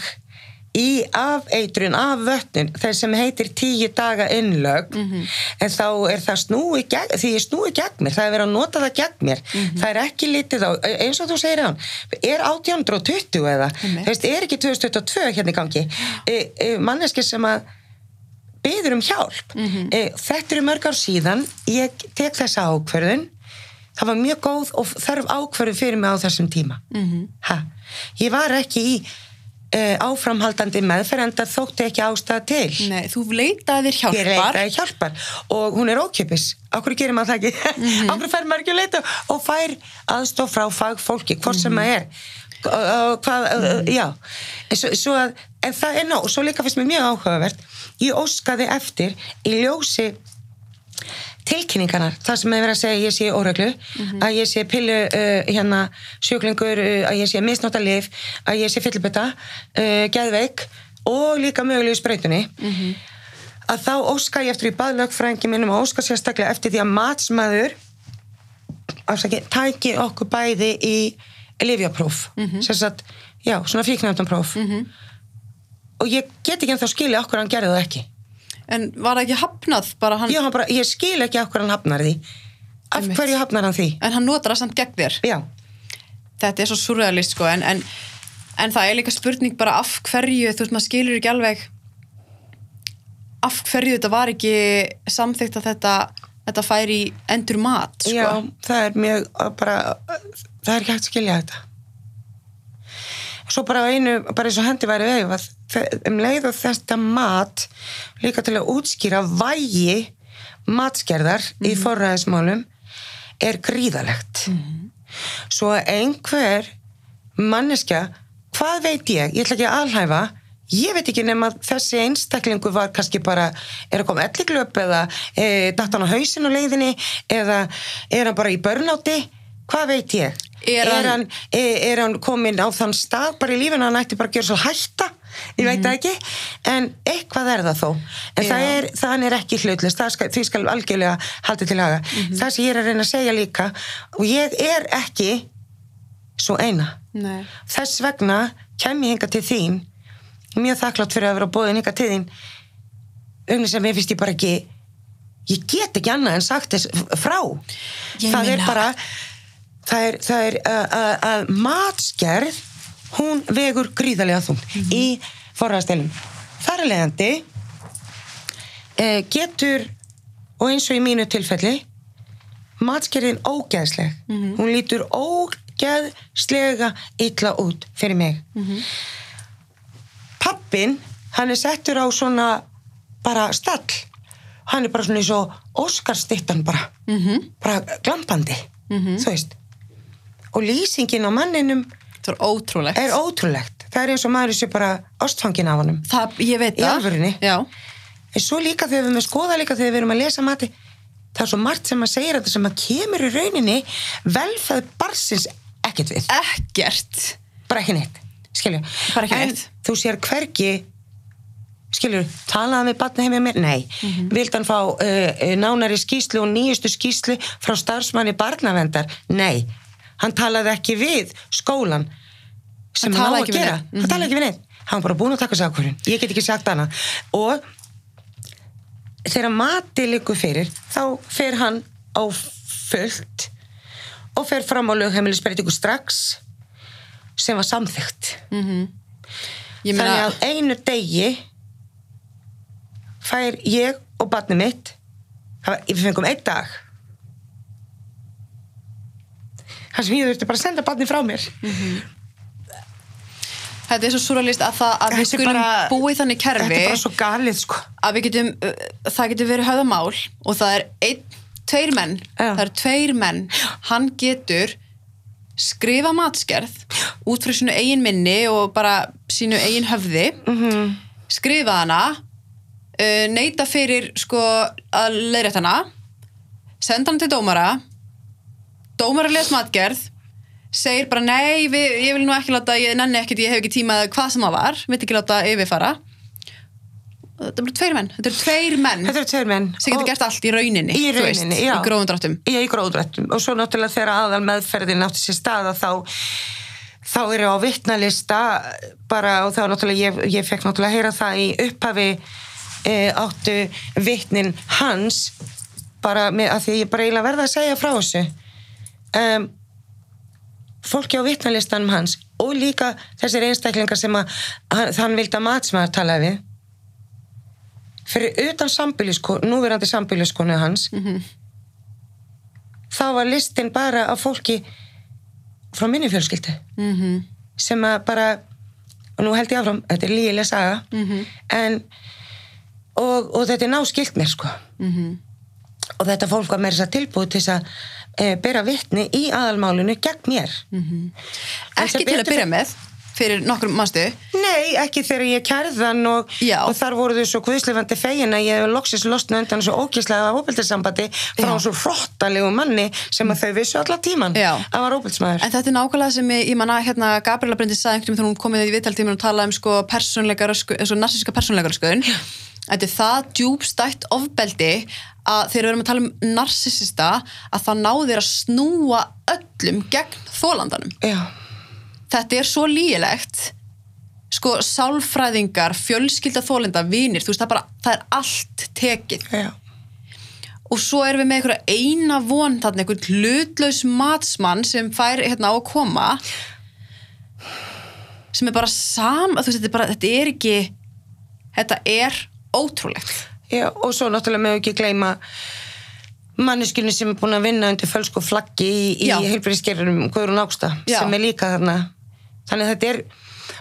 í afeitrun af vötnun þess sem heitir tíu daga innlög en þá er það snúi gegn, því ég snúi gegn mér, það er verið að nota það gegn mér. Það er ekki litið á, eins og þú segir hann er 1820 eða? Þú veist, er ekki 2022 hérna í gangi? E, e, manneski sem að byður um hjálp. E, þetta eru mörg ár síðan ég tek þessa ákverðun það var mjög góð og þarf ákverðun fyrir mig á þessum tíma. Mhm. ha. ég var ekki í e, áframhaldandi meðferð en það þótti ekki ástæða til. Nei, þú leitaði þér ég hjálpar leitaði hjálpar og hún er ókipis okkur gerir maður það ekki? Mhm. okkur fær maður ekki að leita og fær aðstof frá fagfólki, hvort sem Mhm. maður er? Uh, hvað, uh, já. En, svo, svo að, en það er nóg, svo líka finnst mér mjög áhugavert. Ég óskaði eftir í ljósi tilkynningarnar, það sem hefur verið að segja að ég sé óreglu, að ég sé pillu uh, hérna sjúklingur uh, að ég sé misnóttalif, að ég sé fyllibita uh, geðveik og líka mögulegu sprautunni. Að þá óska ég eftir í baðlögfrængi minnum að óska sérstaklega eftir því að matsmaður afsaki, tæki okkur bæði í livjapróf mm -hmm. sagt, já, svona fíknefndanpróf og ég get ekki ennþá skilja okkur hann gerði það ekki En var það ekki hafnað bara hann, ég, bara, ég skil ekki okkur hann hafnar því. Af Einmitt. hverju hafnar hann því? En hann notar það samt gegn þér. Já, þetta er svo surrealist sko en, en, en það er líka spurning bara af hverju, þú veist maður skilur ekki alveg af hverju þetta var ekki samþykkt að þetta þetta fær í endur mat sko. Já, það er mjög bara, það er ekki hægt að skilja þetta. Svo bara á einu, bara eins og hendi væri veif að þe- um leið og þetta mat líka til að útskýra vægi matskerðar í forræðismálum er gríðalegt svo að einhver manneskja, hvað veit ég? Ég ætla ekki að alhæfa. Ég veit ekki nema þessi einstaklingu var kannski bara, er að koma elliglöp eða e, datt hann á hausin á leiðinni eða er hann bara í börnáti hvað veit ég? Er hann- er, hann, er, er hann komin á þann stað bara í lífinu, hann ætti bara að gera svo hætta ég veit það ekki, en eitthvað er það þó, en það Já. er þann er ekki hlutlist, það skal, því skal algjörlega haldið til haga, það sem ég er að reyna að segja líka, og ég er ekki svo eina. Nei. þess vegna kem ég hinga til þín mjög þakklátt fyrir að vera bóðin hinga til þín um þess að mér finnst ég bara ekki ég get ekki annað en sagt þess frá. Ég það er meina- bara það er, það er að matskerð hún vegur gríðarlega þung í forræðastelum þar er leiðandi eh, getur og eins og í mínu tilfelli matskerðin ógeðsleg. Hún lítur ógeðslega illa út fyrir mig. Pappin hann er settur á svona bara stall. Hann er bara svona eins og Óskarstittan bara. Mhm. bara glampandi þú veist. Og lýsingin á manninum Það er ótrúlegt. er ótrúlegt það er eins og maður sé bara ástfangin af honum Það, ég veit Í það. alvörunni? Já. en svo líka þegar við erum að skoða líka þegar við erum að lesa mati það er svo margt sem að segja þetta sem að kemur í rauninni velfæð barsins ekkert við Ekkert. bara ekki neitt skilju Bara ekki en neitt. þú sér hvergi skilju, talaði við batna heim með mér nei, mm vildi hann fá uh, nánari skýslu og nýjustu skýslu frá starfsmanni barnavendar nei, hann talaði ekki við skólan sem Hann hann á að gera. neinn. Mhm. hann talaði ekki við neitt, hann var bara búin að taka sig ákvörðun ég get ekki sagt hana og þegar mati liggur fyrir þá fer hann á fullt og fer fram á lögheimilisbreytingu strax sem var samþygt Ég þannig meina, að einu degi fær ég og barnið mitt við fengum einn dag. Þar sem ég þurfti bara að senda barnið frá mér þetta er svo súralist að, það, að við er skulum bara- búa í þannig kerfi þetta er bara svo galið sko að við getum, uh, það getur verið höfðamál og það er einn, tveir menn Já. það eru tveir menn hann getur skrifa matskerð út frá sínu eigin minni og bara sínu eigin höfði Mhm. skrifa hana uh, neita fyrir sko að leiðrétt hana senda hana til dómara dómara les matgerð segir bara nei, við, ég vil nú ekki láta ég nenni ekkert, ég hef ekki tíma eða hvað sem það var vil ekki láta yfirfara. Þetta er bara tveir menn þetta eru tveir menn þetta eru tveir menn sem getur gert allt í rauninni Í rauninni, já. í gróðum dráttum. Já, í gróðrættum og svo náttúrulega þegar aðal meðferðin átti sér staða þá þá eru á vittnalista bara og þá náttúrulega ég, ég fekk náttúrulega heyra það í upphafi e, áttu vittnin hans bara með að því ég bara eiginlega verða að segja frá þessu. Um, fólki á vittnalistanum hans og líka þessir einstaklingar sem að hann, þann vildi að matsmaður talaði við. Fyrir utan sambýliskonu, núverandi sambýliskonu hans þá var listin bara af fólki frá minni fjölskyldu. Mm -hmm. sem að bara og nú held ég áfram, þetta er lígilega saga en og, og þetta er náskilt mér sko og þetta fólk var meira þess að tilbúið til þess að e, bera vittni í aðalmálinu gegn mér En ekki sem til að byrja með fyrir nokkrum mannstu Nei, ekki þegar ég kærðan og, og þar voru þau svo guðslefandi fegin að ég hef loksins losna undan svo ógíslega óbildisambandi frá Já. svo hróttalegu manni sem að þau vissu alla tíman Já. að var óbildsmaður. En þetta er nákvæmlega sem ég, ég manna hérna Gabriela Bryndi sagði einhvern veginn þegar hún komið í viðtaltíminn og talaði um sko persónleika rösku, svo narsíska persónleika röskun. Þetta er það djúbstætt ofbeldi að þegar við erum að tala um narsisista að það náðir að snúa öllum gegn þólandanum. Já, Þetta er svo lígilegt. Sko sálfræðingar, fjölskylda þólenda, vinir, veist það bara, það er allt tekið. Já, og svo erum við með einhverja eina von þarna, einhvern hlutlaus matsmann sem fær hérna á að koma sem er bara sama, þú veist, þetta er bara, þetta er ekki þetta er ótrúlegt. Já, og svo náttúrulega með ekki gleyma manneskjunni sem er búin að vinna undir fölsku flaggi í, í heilbyrðiskerðunum Guðrún Ágsta sem er líka þarna. Þannig að þetta er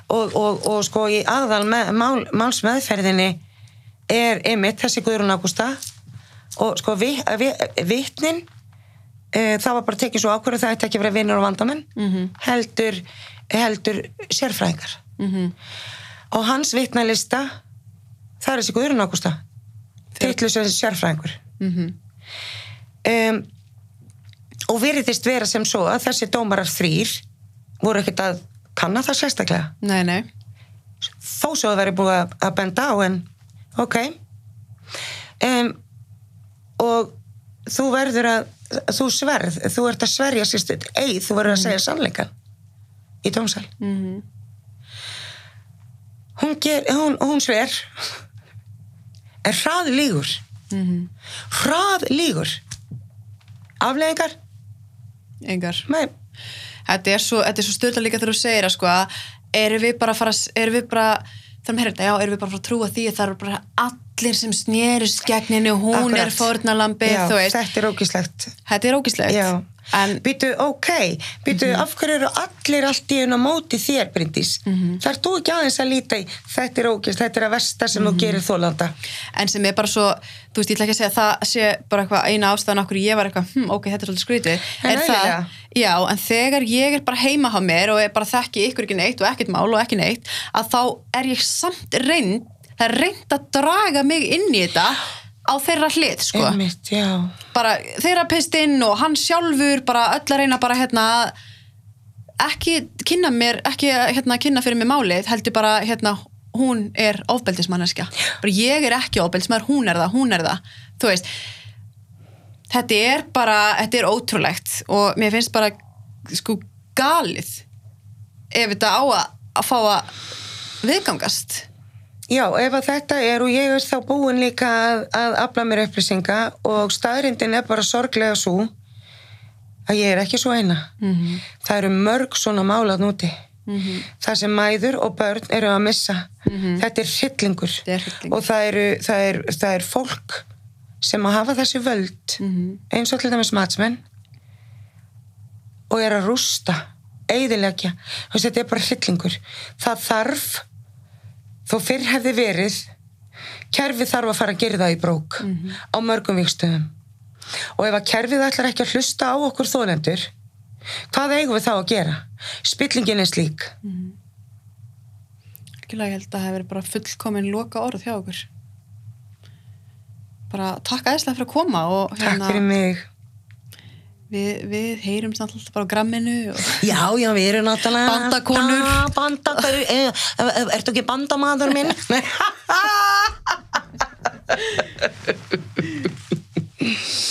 og, og, og sko í aðal með, mál, málsmeðferðinni er emitt þessi Guðrún Ágústa. Og sko vi, vi, vitnin e, það var bara tekið svo ákvörðu það ætti ekki vera vinnur og vandamenn -hmm. heldur, heldur sérfræðingar. Mhm. og hans vitnalista það er þessi Guðrún Ágústa. Titlu sem sérfræðingur. Mhm. um, og veriðist vera sem svo að þessi dómarar þrýr voru ekkert að kanna það sérstaklega. Nei, nei. þó svo það væri búið að, að benda á en ok. Um, og þú verður að þú sverð, þú ert að sverja sérst eið, þú verður að segja sannleikan í dómsal. Mhm. hún, ger, hún, hún sver er hraðlígur Mhm. hraðlígur afleðingar Engar. með Þetta er svo, þetta er svo styrla líka þegar þú segir að sko, erum við bara að fara, erum við bara, maður heyrði, já, erum við bara að fara að trúa því að það eru bara allir sem snerist gegn henni og hún Akkurat. er veist. þetta er ógislegt Þetta er ógislegt. Býtu, ok, býtu, Mhm. af hverju eru allir allt í á móti þér, Bryndís? Mhm. Það er þú ekki aðeins að líta í, þetta er ógist, þetta er að versta sem Mhm. þú gerir þólanda. en sem er bara svo, þú veist, ég ætla ekki að segja að það sé bara eitthvað eina ástæðan okkur ég var eitthvað, hm, ok, þetta er svolítið skrítið. En það, já, en þegar ég er bara heima á mér og er bara þekki ykkur ekki neitt og ekkert mál og ekki neitt, að þá er ég samt reynd, það er reynd að draga mig inn í þetta á þeirra hlið, sko. Einmitt, bara þerapistinn og hann sjálfur bara öll að reyna bara hérna ekki kynna mér ekki hérna kynna fyrir mig málið heldur bara hérna hún er ofbeldismanneskja. Bara ég er ekki ofbeldismæður, hún er það, hún er það. Þú veist þetta er bara, þetta er ótrúlegt og mér finnst bara sko galið ef þetta á að, að fá að viðgangast Já, ef að þetta er og ég er þá búin líka að, að afla mér upplýsinga og staðrindin er bara sorglega svo að ég er ekki svo eina. Mhm. Það eru mörg svona málað núti. Það sem mæður og börn eru að missa. Þetta er hryllingur. Þetta er hryllingur. Og það eru, það, er, það er fólk sem að hafa þessi völd Mhm. eins og til dæmis matsmenn og er að rústa, eigðilegja. Þetta er bara hryllingur. Það þarf þó fyrr hefði verið kerfið þarf að fara að gera það í brók á mörgum vikstöðum og ef að kerfið ætlar ekki að hlusta á okkur þólendur hvað eigum við þá að gera? Spillingin er slík. Ekki ég held að það hefur bara fullkomin loka orð hjá okkur. Bara takk aðeinslega fyrir að koma og hérna, Takk fyrir mig Við, við heyrum samt alltaf bara á gramminu Já, já, við erum náttúrulega Bandakonur ah, banda, er, eh, eh, eh, Ertu ekki bandamadur minn?